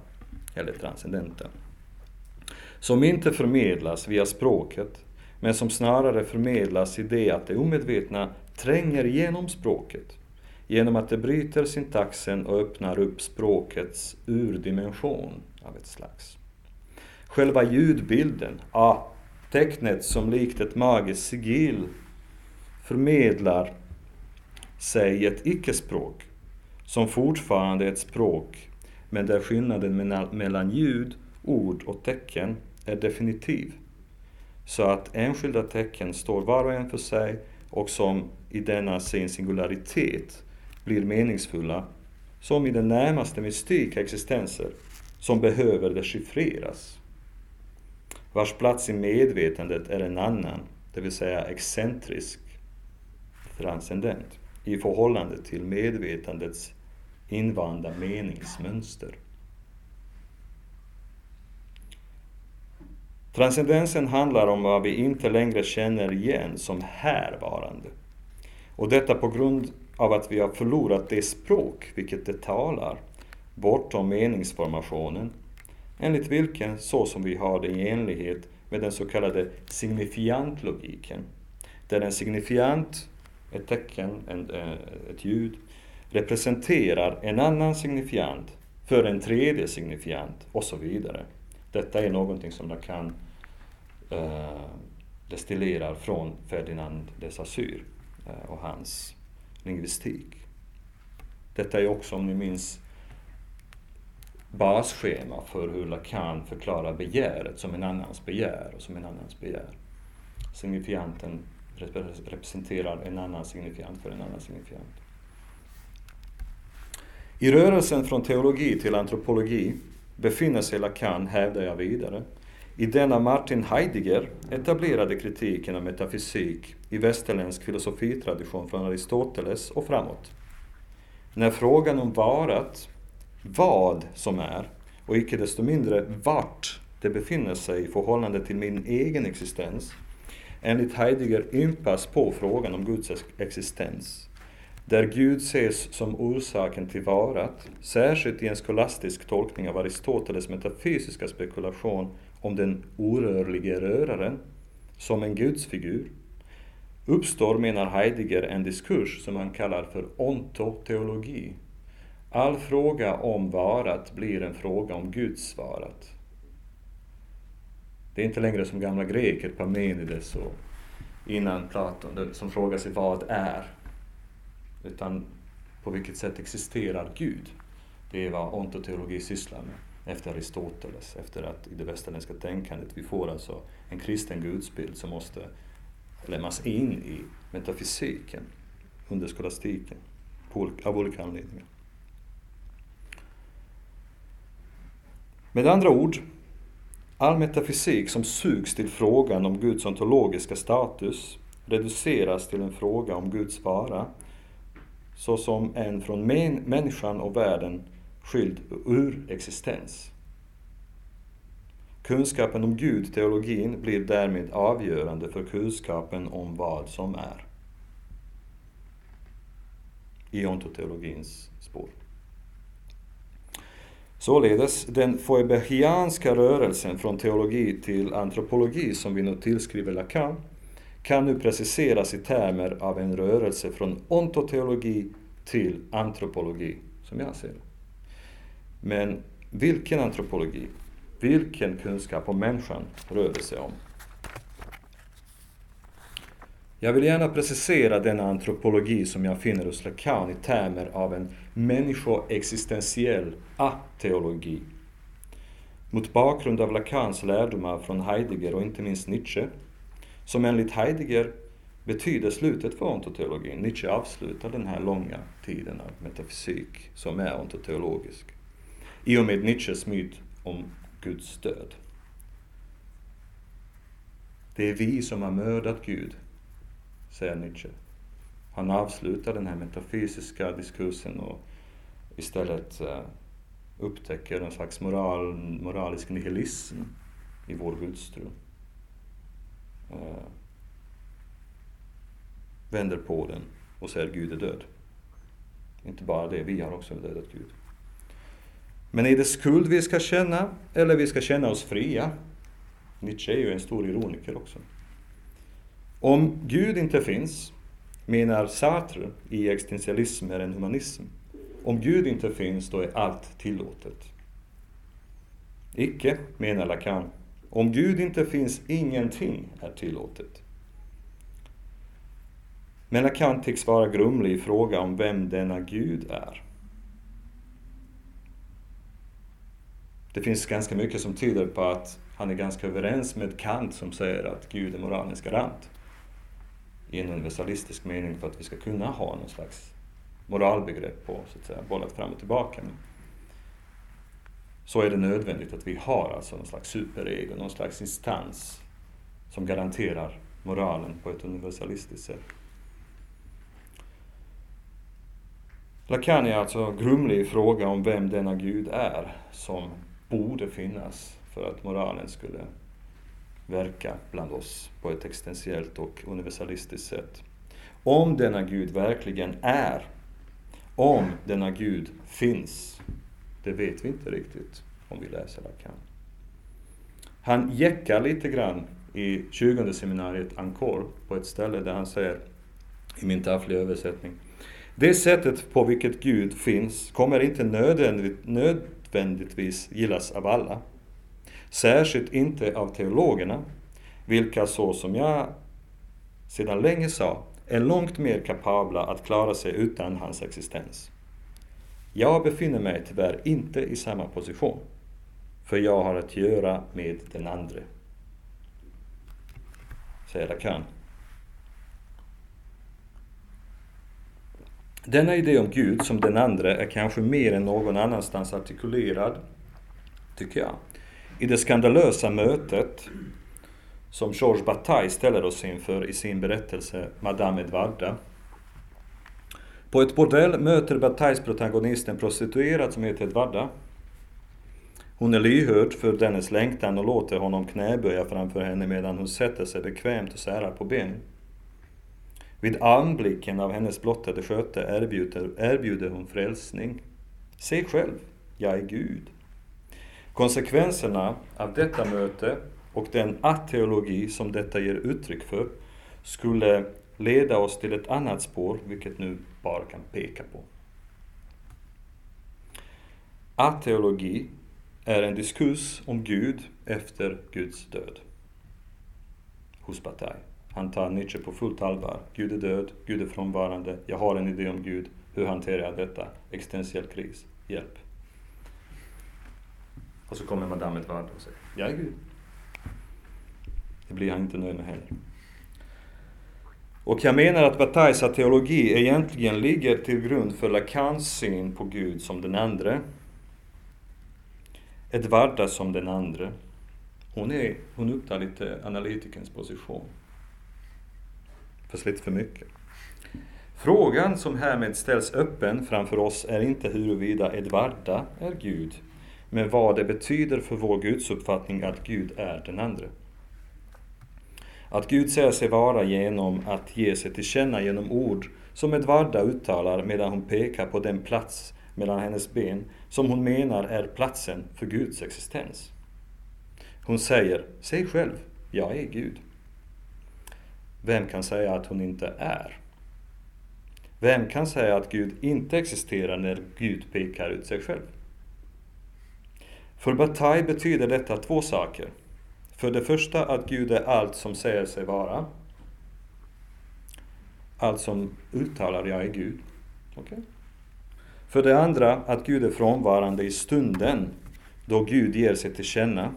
eller transcendenta. Som inte förmedlas via språket, men som snarare förmedlas i det att det omedvetna tränger igenom språket genom att det bryter syntaxen och öppnar upp språkets urdimension av ett slags. Själva ljudbilden, a, tecknet som likt ett magiskt sigill förmedlar sig i ett icke-språk som fortfarande är ett språk men där skillnaden mellan ljud, ord och tecken är definitiv. Så att enskilda tecken står var och en för sig och som i denna sin singularitet blir meningsfulla, som i den närmaste mystika existenser som behöver dechiffreras. Vars plats i medvetandet är en annan, det vill säga excentrisk, transcendent, i förhållande till medvetandets invanda meningsmönster. Transcendensen handlar om vad vi inte längre känner igen som härvarande. Och detta på grund av att vi har förlorat det språk vilket det talar, bortom meningsformationen, enligt vilken, så som vi har det i enlighet med den så kallade signifiantlogiken, där en signifiant, ett tecken, en, eh, ett ljud, representerar en annan signifiant för en tredje signifiant och så vidare. Detta är någonting som Lacan eh, destillerar från Ferdinand de Saussure eh, och hans lingvistik. Detta är också, om ni minns, basschema för hur Lacan förklarar begäret som en annans begär och som en annans begär. Signifianten representerar en annan signifiant för en annan signifiant. I rörelsen från teologi till antropologi befinner sig Lacan, hävdar jag vidare, i denna Martin Heidegger etablerade kritiken av metafysik i västerländsk filosofitradition från Aristoteles och framåt. När frågan om varat, vad som är, och icke desto mindre vart det befinner sig i förhållande till min egen existens, enligt Heidegger ympas på frågan om Guds existens, där Gud ses som orsaken till varat, särskilt i en skolastisk tolkning av Aristoteles metafysiska spekulation om den orörlige röraren som en gudsfigur uppstår, menar Heidegger, en diskurs som han kallar för ontoteologi. All fråga om varat blir en fråga om Guds varat. Det är inte längre som gamla greker, Parmenides och innan Platon, som frågar sig vad är? utan på vilket sätt existerar Gud? Det är vad ontoteologi sysslar med efter Aristoteles, efter att i det västerländska tänkandet vi får alltså en kristen gudsbild som måste lämnas in i metafysiken under skolastiken av olika anledningar. Med andra ord, all metafysik som sugs till frågan om Guds ontologiska status reduceras till en fråga om Guds vara såsom en från människan och världen skild ur existens. Kunskapen om Gud, teologin, blir därmed avgörande för kunskapen om vad som är. I ontoteologins spår. Således, den foebehianska rörelsen från teologi till antropologi som vi nu tillskriver Lacan kan nu preciseras i termer av en rörelse från ontoteologi till antropologi, som jag ser det. Men vilken antropologi, vilken kunskap om människan rör det sig om? Jag vill gärna precisera denna antropologi som jag finner hos Lacan i termer av en människoexistentiell ateologi. Mot bakgrund av Lacans lärdomar från Heidegger och inte minst Nietzsche, som enligt Heidegger betyder slutet för ontoteologin. Nietzsche avslutar den här långa tiden av metafysik som är ontoteologisk. I och med Nietzsches myt om Guds död. Det är vi som har mördat Gud, säger Nietzsche. Han avslutar den här metafysiska diskursen och istället eh, upptäcker en slags moral, moralisk nihilism i vår gudstro. Eh, vänder på den och säger Gud är död. Inte bara det, vi har också dödat Gud. Men är det skuld vi ska känna eller vi ska känna oss fria? Nietzsche är ju en stor ironiker också. Om Gud inte finns, menar Sartre i existentialism är en humanism. Om Gud inte finns, då är allt tillåtet. Icke, menar Lacan. Om Gud inte finns, ingenting är tillåtet. Men Lacan tycks vara grumlig i fråga om vem denna Gud är. Det finns ganska mycket som tyder på att han är ganska överens med Kant som säger att Gud är moralens garant. I en universalistisk mening för att vi ska kunna ha någon slags moralbegrepp på, så att säga bollat fram och tillbaka Men Så är det nödvändigt att vi har alltså någon slags superego, någon slags instans som garanterar moralen på ett universalistiskt sätt. Lacan är alltså grumlig i fråga om vem denna Gud är som borde finnas för att moralen skulle verka bland oss på ett existentiellt och universalistiskt sätt. Om denna Gud verkligen är, om denna Gud finns, det vet vi inte riktigt om vi läser Lacan. Han jäckar lite grann i 20 seminariet Ankor på ett ställe där han säger, i min taffliga översättning, det sättet på vilket Gud finns kommer inte nödvändigt, nödvändigtvis gillas av alla. Särskilt inte av teologerna, vilka så som jag sedan länge sa, är långt mer kapabla att klara sig utan hans existens. Jag befinner mig tyvärr inte i samma position, för jag har att göra med den andre. Säger Lacan. Denna idé om Gud som den andra är kanske mer än någon annanstans artikulerad, tycker jag, i det skandalösa mötet som Georges Bataille ställer oss inför i sin berättelse Madame Edvarda. På ett bordell möter Batailles protagonist en prostituerad som heter Edvarda. Hon är lyhörd för dennes längtan och låter honom knäböja framför henne medan hon sätter sig bekvämt och särar på benen. Vid anblicken av hennes blottade sköte erbjuder, erbjuder hon frälsning. Se själv, jag är Gud. Konsekvenserna av detta möte och den ateologi som detta ger uttryck för skulle leda oss till ett annat spår, vilket nu bara kan peka på. Ateologi är en diskurs om Gud efter Guds död. Hos Bataille. Han tar Nietzsche på fullt allvar. Gud är död, Gud är frånvarande, jag har en idé om Gud. Hur hanterar jag detta? Existentiell kris. Hjälp. Och så kommer Madame Edvard och säger, jag är Gud. Det blir han inte nöjd med heller. Och jag menar att Batailles teologi egentligen ligger till grund för Lacans syn på Gud som den andre. Edvarda som den andre. Hon, är, hon upptar lite analytikens position. Fast lite för mycket. Frågan som härmed ställs öppen framför oss är inte huruvida Edvarda är Gud, men vad det betyder för vår gudsuppfattning att Gud är den andre. Att Gud säger sig vara genom att ge sig till känna genom ord som Edvarda uttalar medan hon pekar på den plats mellan hennes ben som hon menar är platsen för Guds existens. Hon säger, säg själv, jag är Gud. Vem kan säga att hon inte är? Vem kan säga att Gud inte existerar när Gud pekar ut sig själv? För Bataille betyder detta två saker. För det första att Gud är allt som säger sig vara. Allt som uttalar jag är Gud. Okay. För det andra att Gud är frånvarande i stunden då Gud ger sig till känna.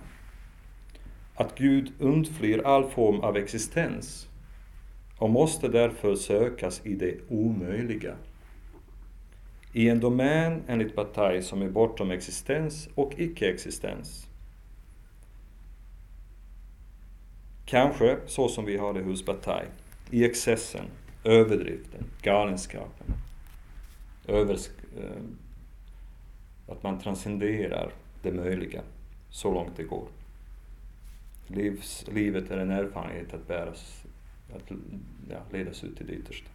Att Gud undflyr all form av existens och måste därför sökas i det omöjliga. I en domän enligt Bataille som är bortom existens och icke-existens. Kanske så som vi har det hos Bataille. I excessen, överdriften, galenskapen. Övers eh, att man transcenderar det möjliga så långt det går. Livs, livet är en erfarenhet att bäras, att ja, ledas ut till det yttersta.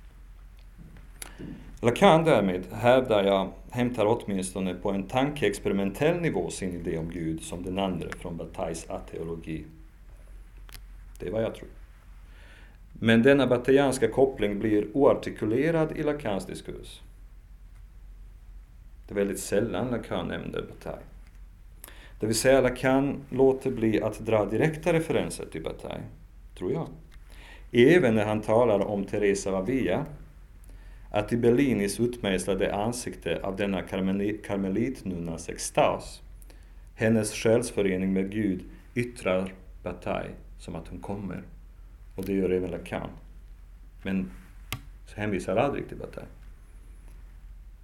Lacan därmed, hävdar jag, hämtar åtminstone på en tankeexperimentell nivå sin idé om Gud som den andra från Batailles ateologi. Det är vad jag tror. Men denna Bataillanska koppling blir oartikulerad i Lacans diskurs. Det är väldigt sällan Lacan nämner Bataille. Det vill säga Lacan låter bli att dra direkta referenser till Bataille, tror jag. Även när han talar om Teresa av att i Bellinis utmejslade ansikte av denna karmelitnunnas extas, hennes själsförening med Gud yttrar Bataille som att hon kommer. Och det gör även Lacan. Men hänvisar aldrig till Bataille.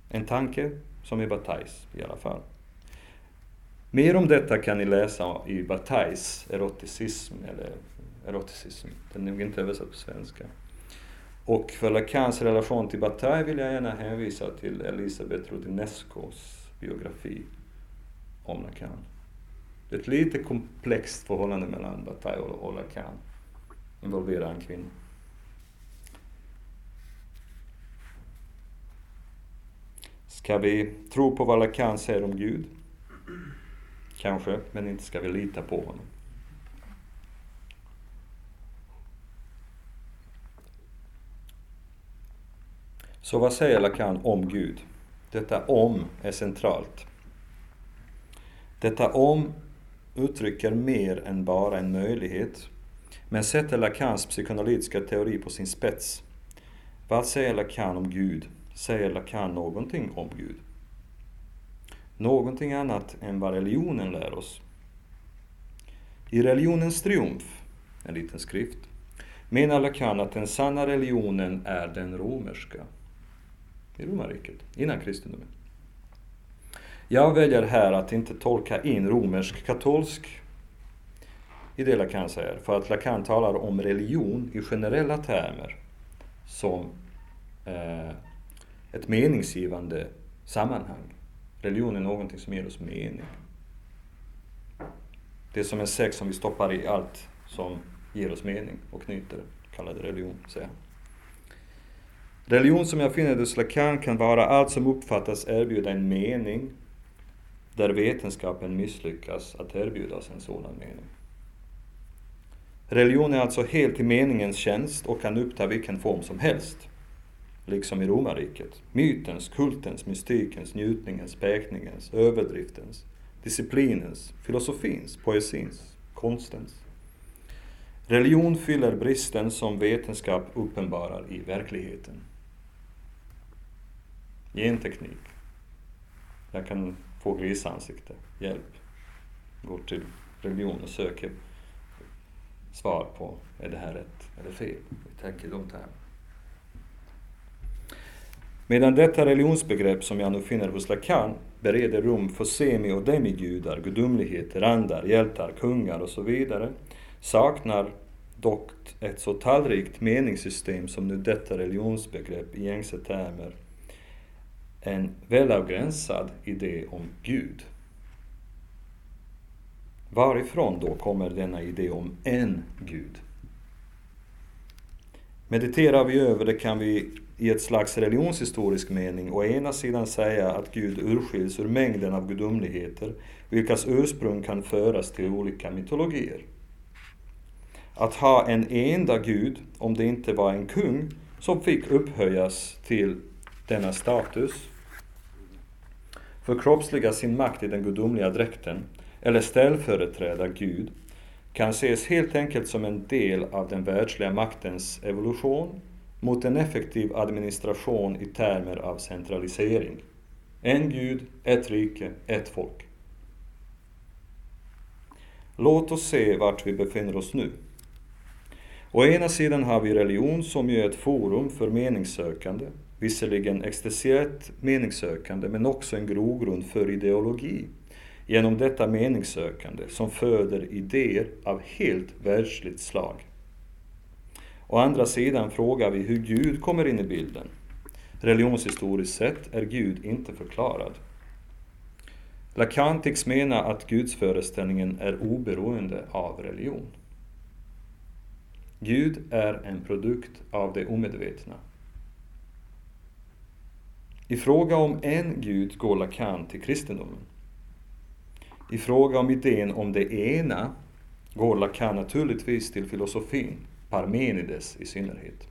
En tanke som är Batailles i alla fall. Mer om detta kan ni läsa i Batailles eroticism, eller eroticism, den är nog inte översatt på svenska. Och för Lacans relation till Bataille vill jag gärna hänvisa till Elisabeth Rodinescos biografi om Lacan. Det är ett lite komplext förhållande mellan Bataille och Lacan. Involverar en kvinna. Ska vi tro på vad Lacan säger om Gud? Kanske, men inte ska vi lita på honom. Så vad säger Lacan om Gud? Detta om är centralt. Detta om uttrycker mer än bara en möjlighet, men sätter Lacans psykoanalytiska teori på sin spets. Vad säger Lacan om Gud? Säger Lacan någonting om Gud? Någonting annat än vad religionen lär oss. I religionens triumf, en liten skrift, menar Lacan att den sanna religionen är den romerska. I romarriket, innan kristendomen. Jag väljer här att inte tolka in romersk-katolsk i det Lacan säger, för att Lacan talar om religion i generella termer som eh, ett meningsgivande sammanhang. Religion är någonting som ger oss mening. Det är som en säck som vi stoppar i allt som ger oss mening och knyter, kallad religion, säger han. Religion som jag finner hos Lacan kan vara allt som uppfattas erbjuda en mening där vetenskapen misslyckas att erbjuda oss en sådan mening. Religion är alltså helt i meningens tjänst och kan uppta vilken form som helst, liksom i romarriket. Mytens, kultens, mystikens, njutningens, päkningens, överdriftens, disciplinens, filosofins, poesins, konstens. Religion fyller bristen som vetenskap uppenbarar i verkligheten. Genteknik. Jag kan få grisansikte. Hjälp. Går till religion och söker svar på, är det här rätt eller fel? Vi tänker de termerna. Medan detta religionsbegrepp som jag nu finner hos Lacan bereder rum för semi och demigudar, gudomligheter, andar, hjältar, kungar och så vidare, saknar dock ett så tallrikt meningssystem som nu detta religionsbegrepp i gängse termer en välavgränsad idé om Gud. Varifrån då kommer denna idé om en Gud? Mediterar vi över det kan vi i ett slags religionshistorisk mening å ena sidan säga att Gud urskiljs ur mängden av gudomligheter, vilkas ursprung kan föras till olika mytologier. Att ha en enda Gud, om det inte var en kung, som fick upphöjas till denna status, förkroppsliga sin makt i den gudomliga dräkten, eller ställföreträda Gud, kan ses helt enkelt som en del av den världsliga maktens evolution mot en effektiv administration i termer av centralisering. En Gud, ett rike, ett folk. Låt oss se vart vi befinner oss nu. Å ena sidan har vi religion som ju är ett forum för meningssökande, visserligen existentiellt meningssökande men också en grogrund för ideologi genom detta meningssökande som föder idéer av helt världsligt slag. Å andra sidan frågar vi hur Gud kommer in i bilden. Religionshistoriskt sett är Gud inte förklarad. Lacan tycks mena att gudsföreställningen är oberoende av religion. Gud är en produkt av det omedvetna. I fråga om en Gud går Lacan till kristendomen. I fråga om idén om det ena går Lacan naturligtvis till filosofin, Parmenides i synnerhet.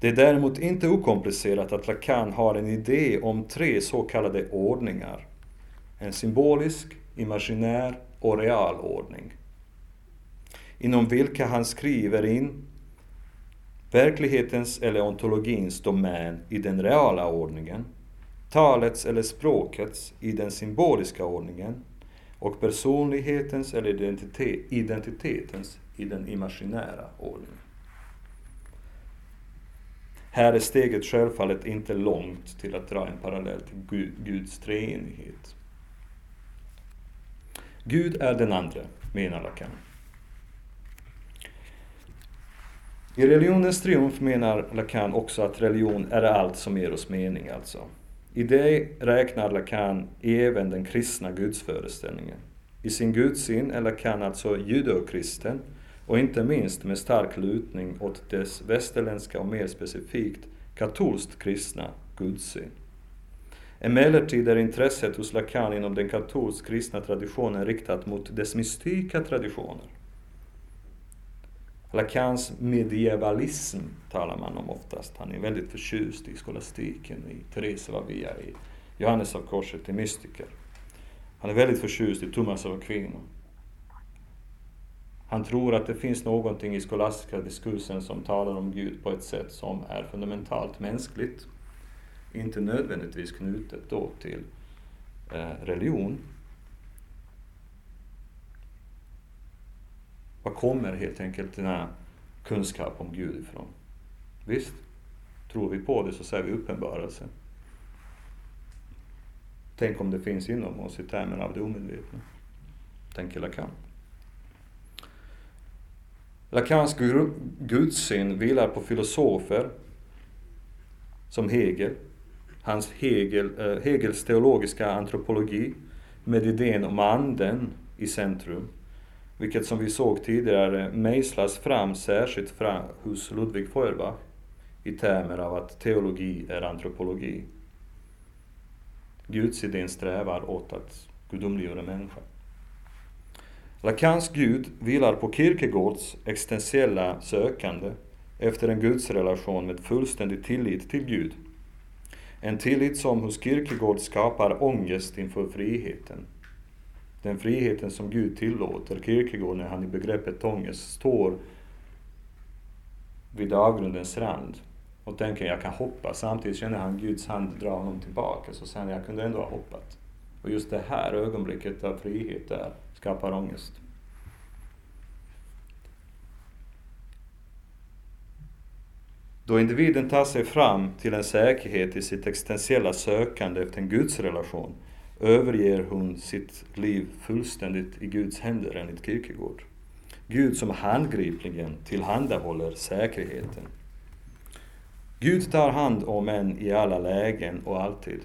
Det är däremot inte okomplicerat att Lacan har en idé om tre så kallade ordningar. En symbolisk, imaginär och real ordning. Inom vilka han skriver in verklighetens eller ontologins domän i den reala ordningen talets eller språkets i den symboliska ordningen och personlighetens eller identitet, identitetens i den imaginära ordningen. Här är steget självfallet inte långt till att dra en parallell till Guds treenighet. Gud är den andra, menar Lacan. I religionens triumf menar Lacan också att religion är allt som ger oss mening alltså. I det räknar Lacan även den kristna gudsföreställningen. I sin gudssyn är Lacan alltså judokristen och inte minst med stark lutning åt dess västerländska och mer specifikt katolskt kristna gudssyn. Emellertid är intresset hos Lacan inom den katolskt kristna traditionen riktat mot dess mystika traditioner. Lacans medievalism talar man om oftast. Han är väldigt förtjust i skolastiken, i Therese av Avila, i Johannes av Korset, i mystiker. Han är väldigt förtjust i Thomas av Aquino. Han tror att det finns någonting i skolastiska diskursen som talar om Gud på ett sätt som är fundamentalt mänskligt. Inte nödvändigtvis knutet då till eh, religion, Var kommer helt enkelt denna kunskap om Gud ifrån? Visst, tror vi på det så ser vi uppenbarelse. Tänk om det finns inom oss i termer av det omedvetna, tänker Lacan. Lacans gudssyn vilar på filosofer som Hegel, hans Hegel, äh, Hegels teologiska antropologi med idén om anden i centrum vilket som vi såg tidigare mejslas fram särskilt fram hos Ludwig Feuerbach i termer av att teologi är antropologi. Gudsidén strävar åt att gudomliggöra människan. Lacans Gud vilar på Kierkegaards existentiella sökande efter en gudsrelation med fullständig tillit till Gud. En tillit som hos Kierkegaard skapar ångest inför friheten. Den friheten som Gud tillåter Kierkegaard när han i begreppet ångest står vid avgrundens rand och tänker jag kan hoppa. Samtidigt känner han Guds hand dra honom tillbaka. Så säger han jag kunde ändå ha hoppat. Och just det här ögonblicket av frihet där skapar ångest. Då individen tar sig fram till en säkerhet i sitt existentiella sökande efter en gudsrelation överger hon sitt liv fullständigt i Guds händer enligt Kierkegaard. Gud som handgripligen tillhandahåller säkerheten. Gud tar hand om en i alla lägen och alltid.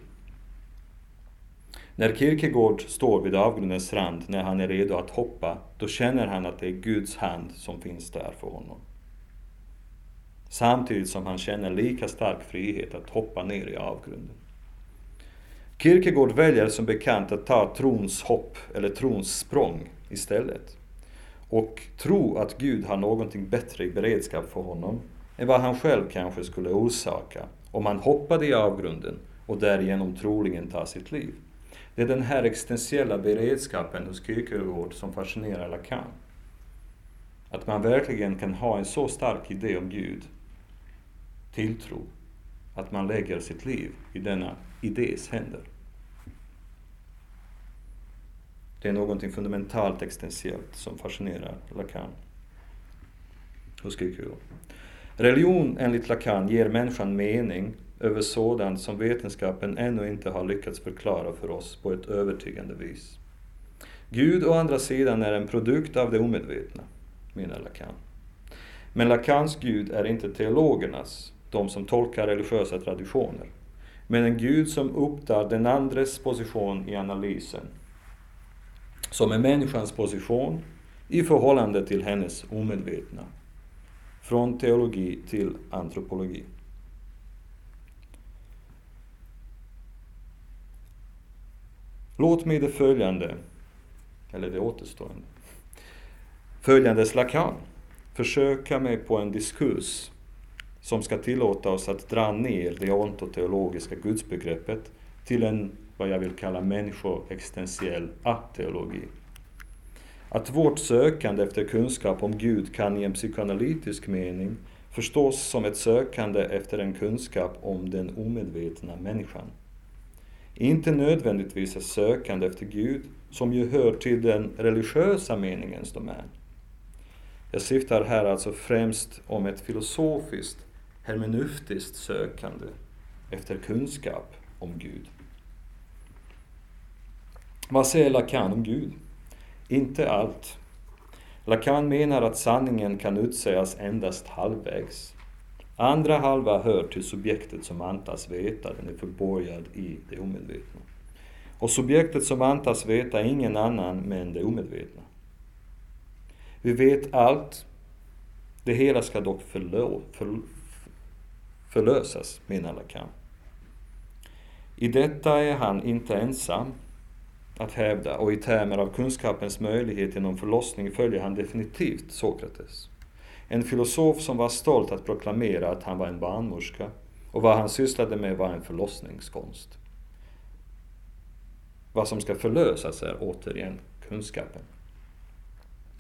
När Kierkegaard står vid avgrundens rand, när han är redo att hoppa, då känner han att det är Guds hand som finns där för honom. Samtidigt som han känner lika stark frihet att hoppa ner i avgrunden. Kierkegaard väljer som bekant att ta trons hopp, eller trons språng, istället. Och tro att Gud har någonting bättre i beredskap för honom än vad han själv kanske skulle orsaka om han hoppade i avgrunden och därigenom troligen tar sitt liv. Det är den här existentiella beredskapen hos Kierkegaard som fascinerar Lacan. Att man verkligen kan ha en så stark idé om Gud, tilltro, att man lägger sitt liv i denna i dess händer. Det är någonting fundamentalt existentiellt som fascinerar Lacan Hur skriker jag? Religion enligt Lacan ger människan mening över sådant som vetenskapen ännu inte har lyckats förklara för oss på ett övertygande vis. Gud å andra sidan är en produkt av det omedvetna, menar Lacan. Men Lacans Gud är inte teologernas, de som tolkar religiösa traditioner, men en Gud som upptar den andres position i analysen, som är människans position i förhållande till hennes omedvetna från teologi till antropologi. Låt mig det följande, eller det återstående, följande slakan försöka mig på en diskurs som ska tillåta oss att dra ner det ontoteologiska gudsbegreppet till en, vad jag vill kalla människoexistentiell ateologi. Att vårt sökande efter kunskap om Gud kan i en psykoanalytisk mening förstås som ett sökande efter en kunskap om den omedvetna människan. Inte nödvändigtvis ett sökande efter Gud, som ju hör till den religiösa meningens domän. Jag syftar här alltså främst om ett filosofiskt, hermeneutiskt sökande efter kunskap om Gud. Vad säger Lacan om Gud? Inte allt. Lacan menar att sanningen kan utsägas endast halvvägs. Andra halva hör till subjektet som antas veta, den är förborgad i det omedvetna. Och subjektet som antas veta är ingen annan men det omedvetna. Vi vet allt, det hela ska dock förlå, för, förlösas, menar Lacan. I detta är han inte ensam, att hävda och i termer av kunskapens möjlighet genom förlossning följer han definitivt Sokrates. En filosof som var stolt att proklamera att han var en barnmorska och vad han sysslade med var en förlossningskonst. Vad som ska förlösas är återigen kunskapen.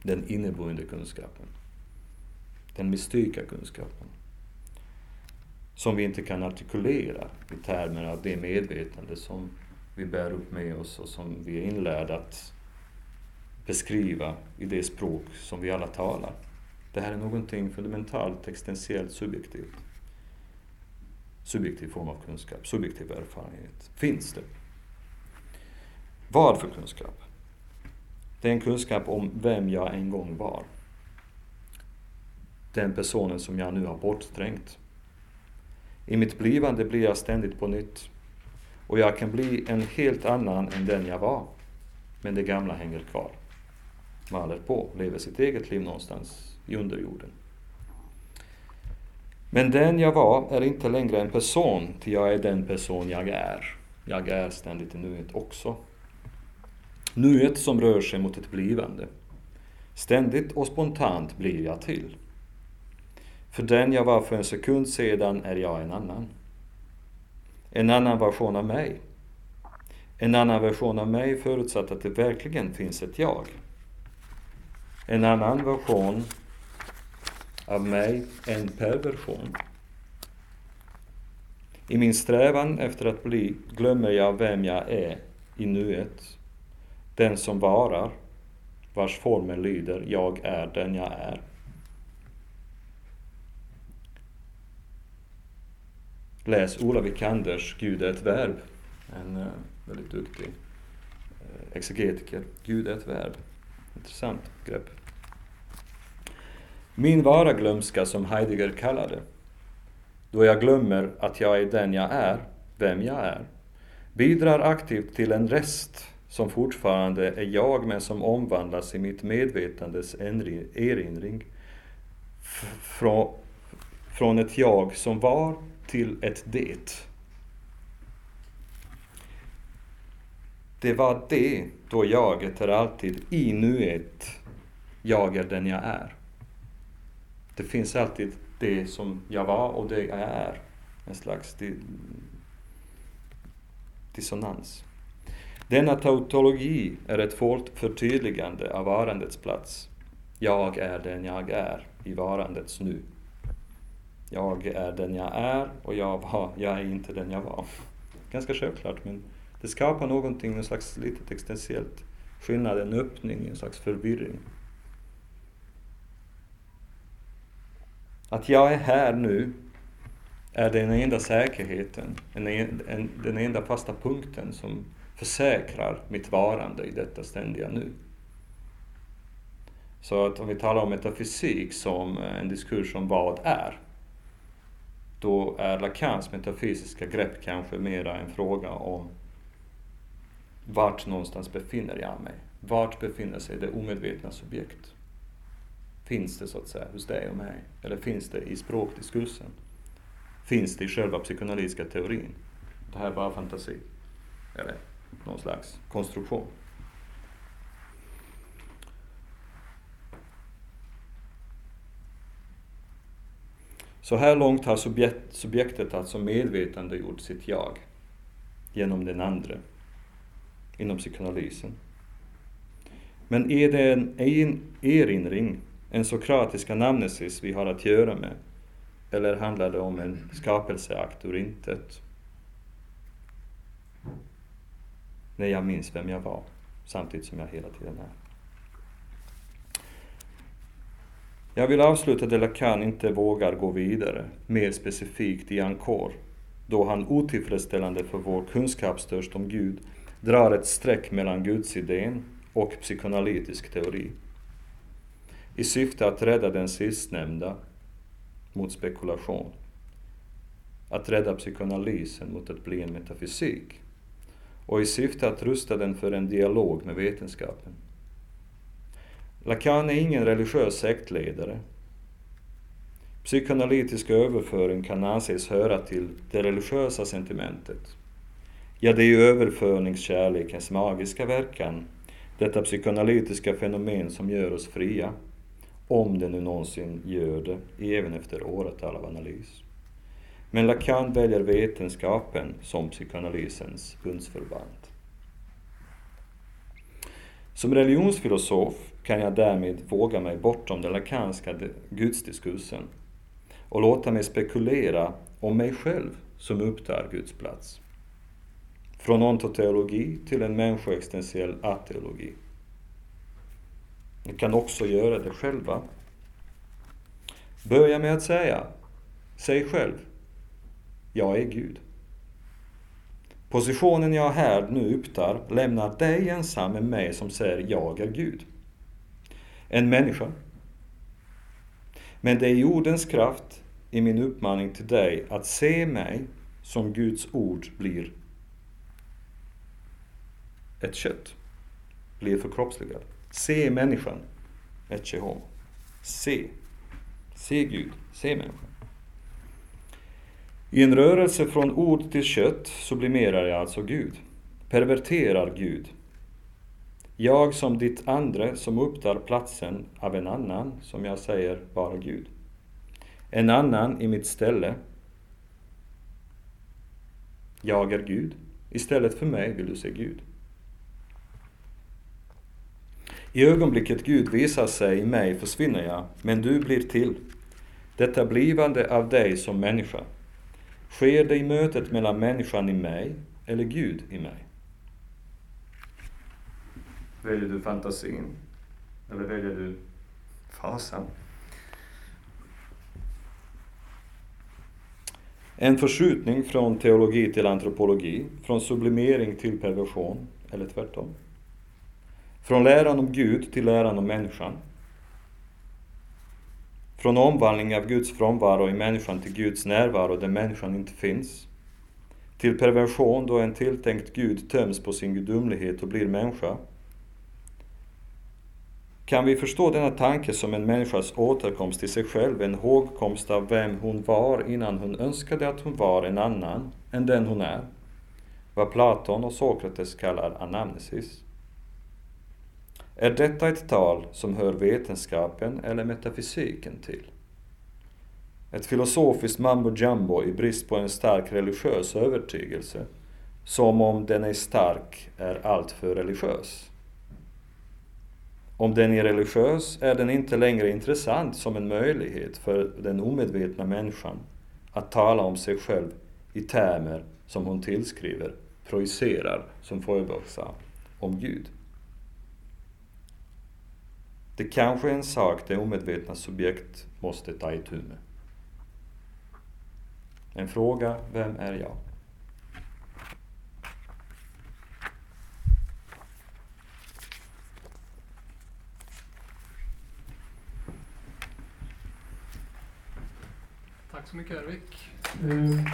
Den inneboende kunskapen. Den mystika kunskapen. Som vi inte kan artikulera i termer av det medvetande som vi bär upp med oss och som vi är inlärda att beskriva i det språk som vi alla talar. Det här är någonting fundamentalt, existentiellt, subjektivt. Subjektiv form av kunskap, subjektiv erfarenhet. Finns det? Vad för kunskap? Det är en kunskap om vem jag en gång var. Den personen som jag nu har bortträngt. I mitt blivande blir jag ständigt på nytt och jag kan bli en helt annan än den jag var. Men det gamla hänger kvar. Maler på, lever sitt eget liv någonstans i underjorden. Men den jag var är inte längre en person, till jag är den person jag är. Jag är ständigt i nuet också. Nuet som rör sig mot ett blivande. Ständigt och spontant blir jag till. För den jag var för en sekund sedan är jag en annan en annan version av mig. En annan version av mig förutsatt att det verkligen finns ett jag. En annan version av mig en perversion. I min strävan efter att bli glömmer jag vem jag är i nuet. Den som varar, vars formel lyder Jag är den jag är. Läs Ola Vikanders Gud är ett verb. En eh, väldigt duktig eh, exegetiker. Gud är ett verb. Intressant grepp. Min vara glömska som Heidegger kallar det, då jag glömmer att jag är den jag är, vem jag är, bidrar aktivt till en rest som fortfarande är jag men som omvandlas i mitt medvetandes erinring från ett jag som var till ett det. Det var det då jaget är alltid i nuet, jag är den jag är. Det finns alltid det som jag var och det jag är. En slags dissonans. Denna tautologi är ett förtydligande av varandets plats. Jag är den jag är i varandets nu. Jag är den jag är och jag, var, jag är inte den jag var. Ganska självklart men det skapar någonting, en slags litet existentiellt skillnad, en öppning, en slags förvirring. Att jag är här nu är den enda säkerheten, en, en, den enda fasta punkten som försäkrar mitt varande i detta ständiga nu. Så att om vi talar om metafysik som en diskurs om vad är, då är Lacans metafysiska grepp kanske mera en fråga om vart någonstans befinner jag mig? Vart befinner sig det omedvetna subjekt? Finns det så att säga hos dig och mig? Eller finns det i språkdiskursen? Finns det i själva psykoanalytiska teorin? Det här är bara fantasi. Eller någon slags konstruktion. Så här långt har subjekt, subjektet alltså medvetandegjort sitt jag genom den andra inom psykoanalysen. Men är det en erinring, en sokratisk anamnesis vi har att göra med? Eller handlar det om en skapelseakt ur intet? När jag minns vem jag var, samtidigt som jag hela tiden är. Jag vill avsluta där Lacan inte vågar gå vidare, mer specifikt i Ankor, då han otillfredsställande för vår kunskapstörst om Gud drar ett streck mellan gudsidén och psykoanalytisk teori i syfte att rädda den sistnämnda mot spekulation. Att rädda psykoanalysen mot att bli en metafysik och i syfte att rusta den för en dialog med vetenskapen. Lacan är ingen religiös sektledare. Psykoanalytisk överföring kan anses höra till det religiösa sentimentet. Ja, det är ju överföringskärlekens magiska verkan, detta psykoanalytiska fenomen som gör oss fria, om det nu någonsin gör det, även efter åratal av analys. Men Lacan väljer vetenskapen som psykoanalysens bundsförvant. Som religionsfilosof kan jag därmed våga mig bortom den lakanska gudsdiskursen och låta mig spekulera om mig själv som upptar Guds plats. Från ontoteologi till en människoexistentiell ateologi. Ni kan också göra det själva. Börja med att säga, säg själv, jag är Gud. Positionen jag här nu upptar lämnar dig ensam med mig som säger jag är Gud. En människa. Men det är jordens kraft i min uppmaning till dig att se mig som Guds ord blir ett kött, blir förkroppsligad. Se människan, ett homo. Se. Se Gud, se människan. I en rörelse från ord till kött sublimerar jag alltså Gud, perverterar Gud. Jag som ditt andre som upptar platsen av en annan, som jag säger vara Gud. En annan i mitt ställe. Jag är Gud, Istället för mig vill du se Gud. I ögonblicket Gud visar sig i mig försvinner jag, men du blir till. Detta blivande av dig som människa. Sker det i mötet mellan människan i mig eller Gud i mig? Väljer du fantasin? Eller väljer du fasan? En förskjutning från teologi till antropologi, från sublimering till perversion, eller tvärtom. Från läran om Gud till läran om människan. Från omvandling av Guds frånvaro i människan till Guds närvaro där människan inte finns. Till perversion då en tilltänkt Gud töms på sin gudomlighet och blir människa. Kan vi förstå denna tanke som en människas återkomst till sig själv, en hågkomst av vem hon var innan hon önskade att hon var en annan än den hon är? Vad Platon och Sokrates kallar anamnesis. Är detta ett tal som hör vetenskapen eller metafysiken till? Ett filosofiskt mambo jumbo i brist på en stark religiös övertygelse, som om den är stark är alltför religiös. Om den är religiös är den inte längre intressant som en möjlighet för den omedvetna människan att tala om sig själv i termer som hon tillskriver, projicerar, som Feuerbach sa, om Gud. Det kanske är en sak det omedvetna subjekt måste ta itu med. En fråga, vem är jag? Tack så mycket Ervik. Mm.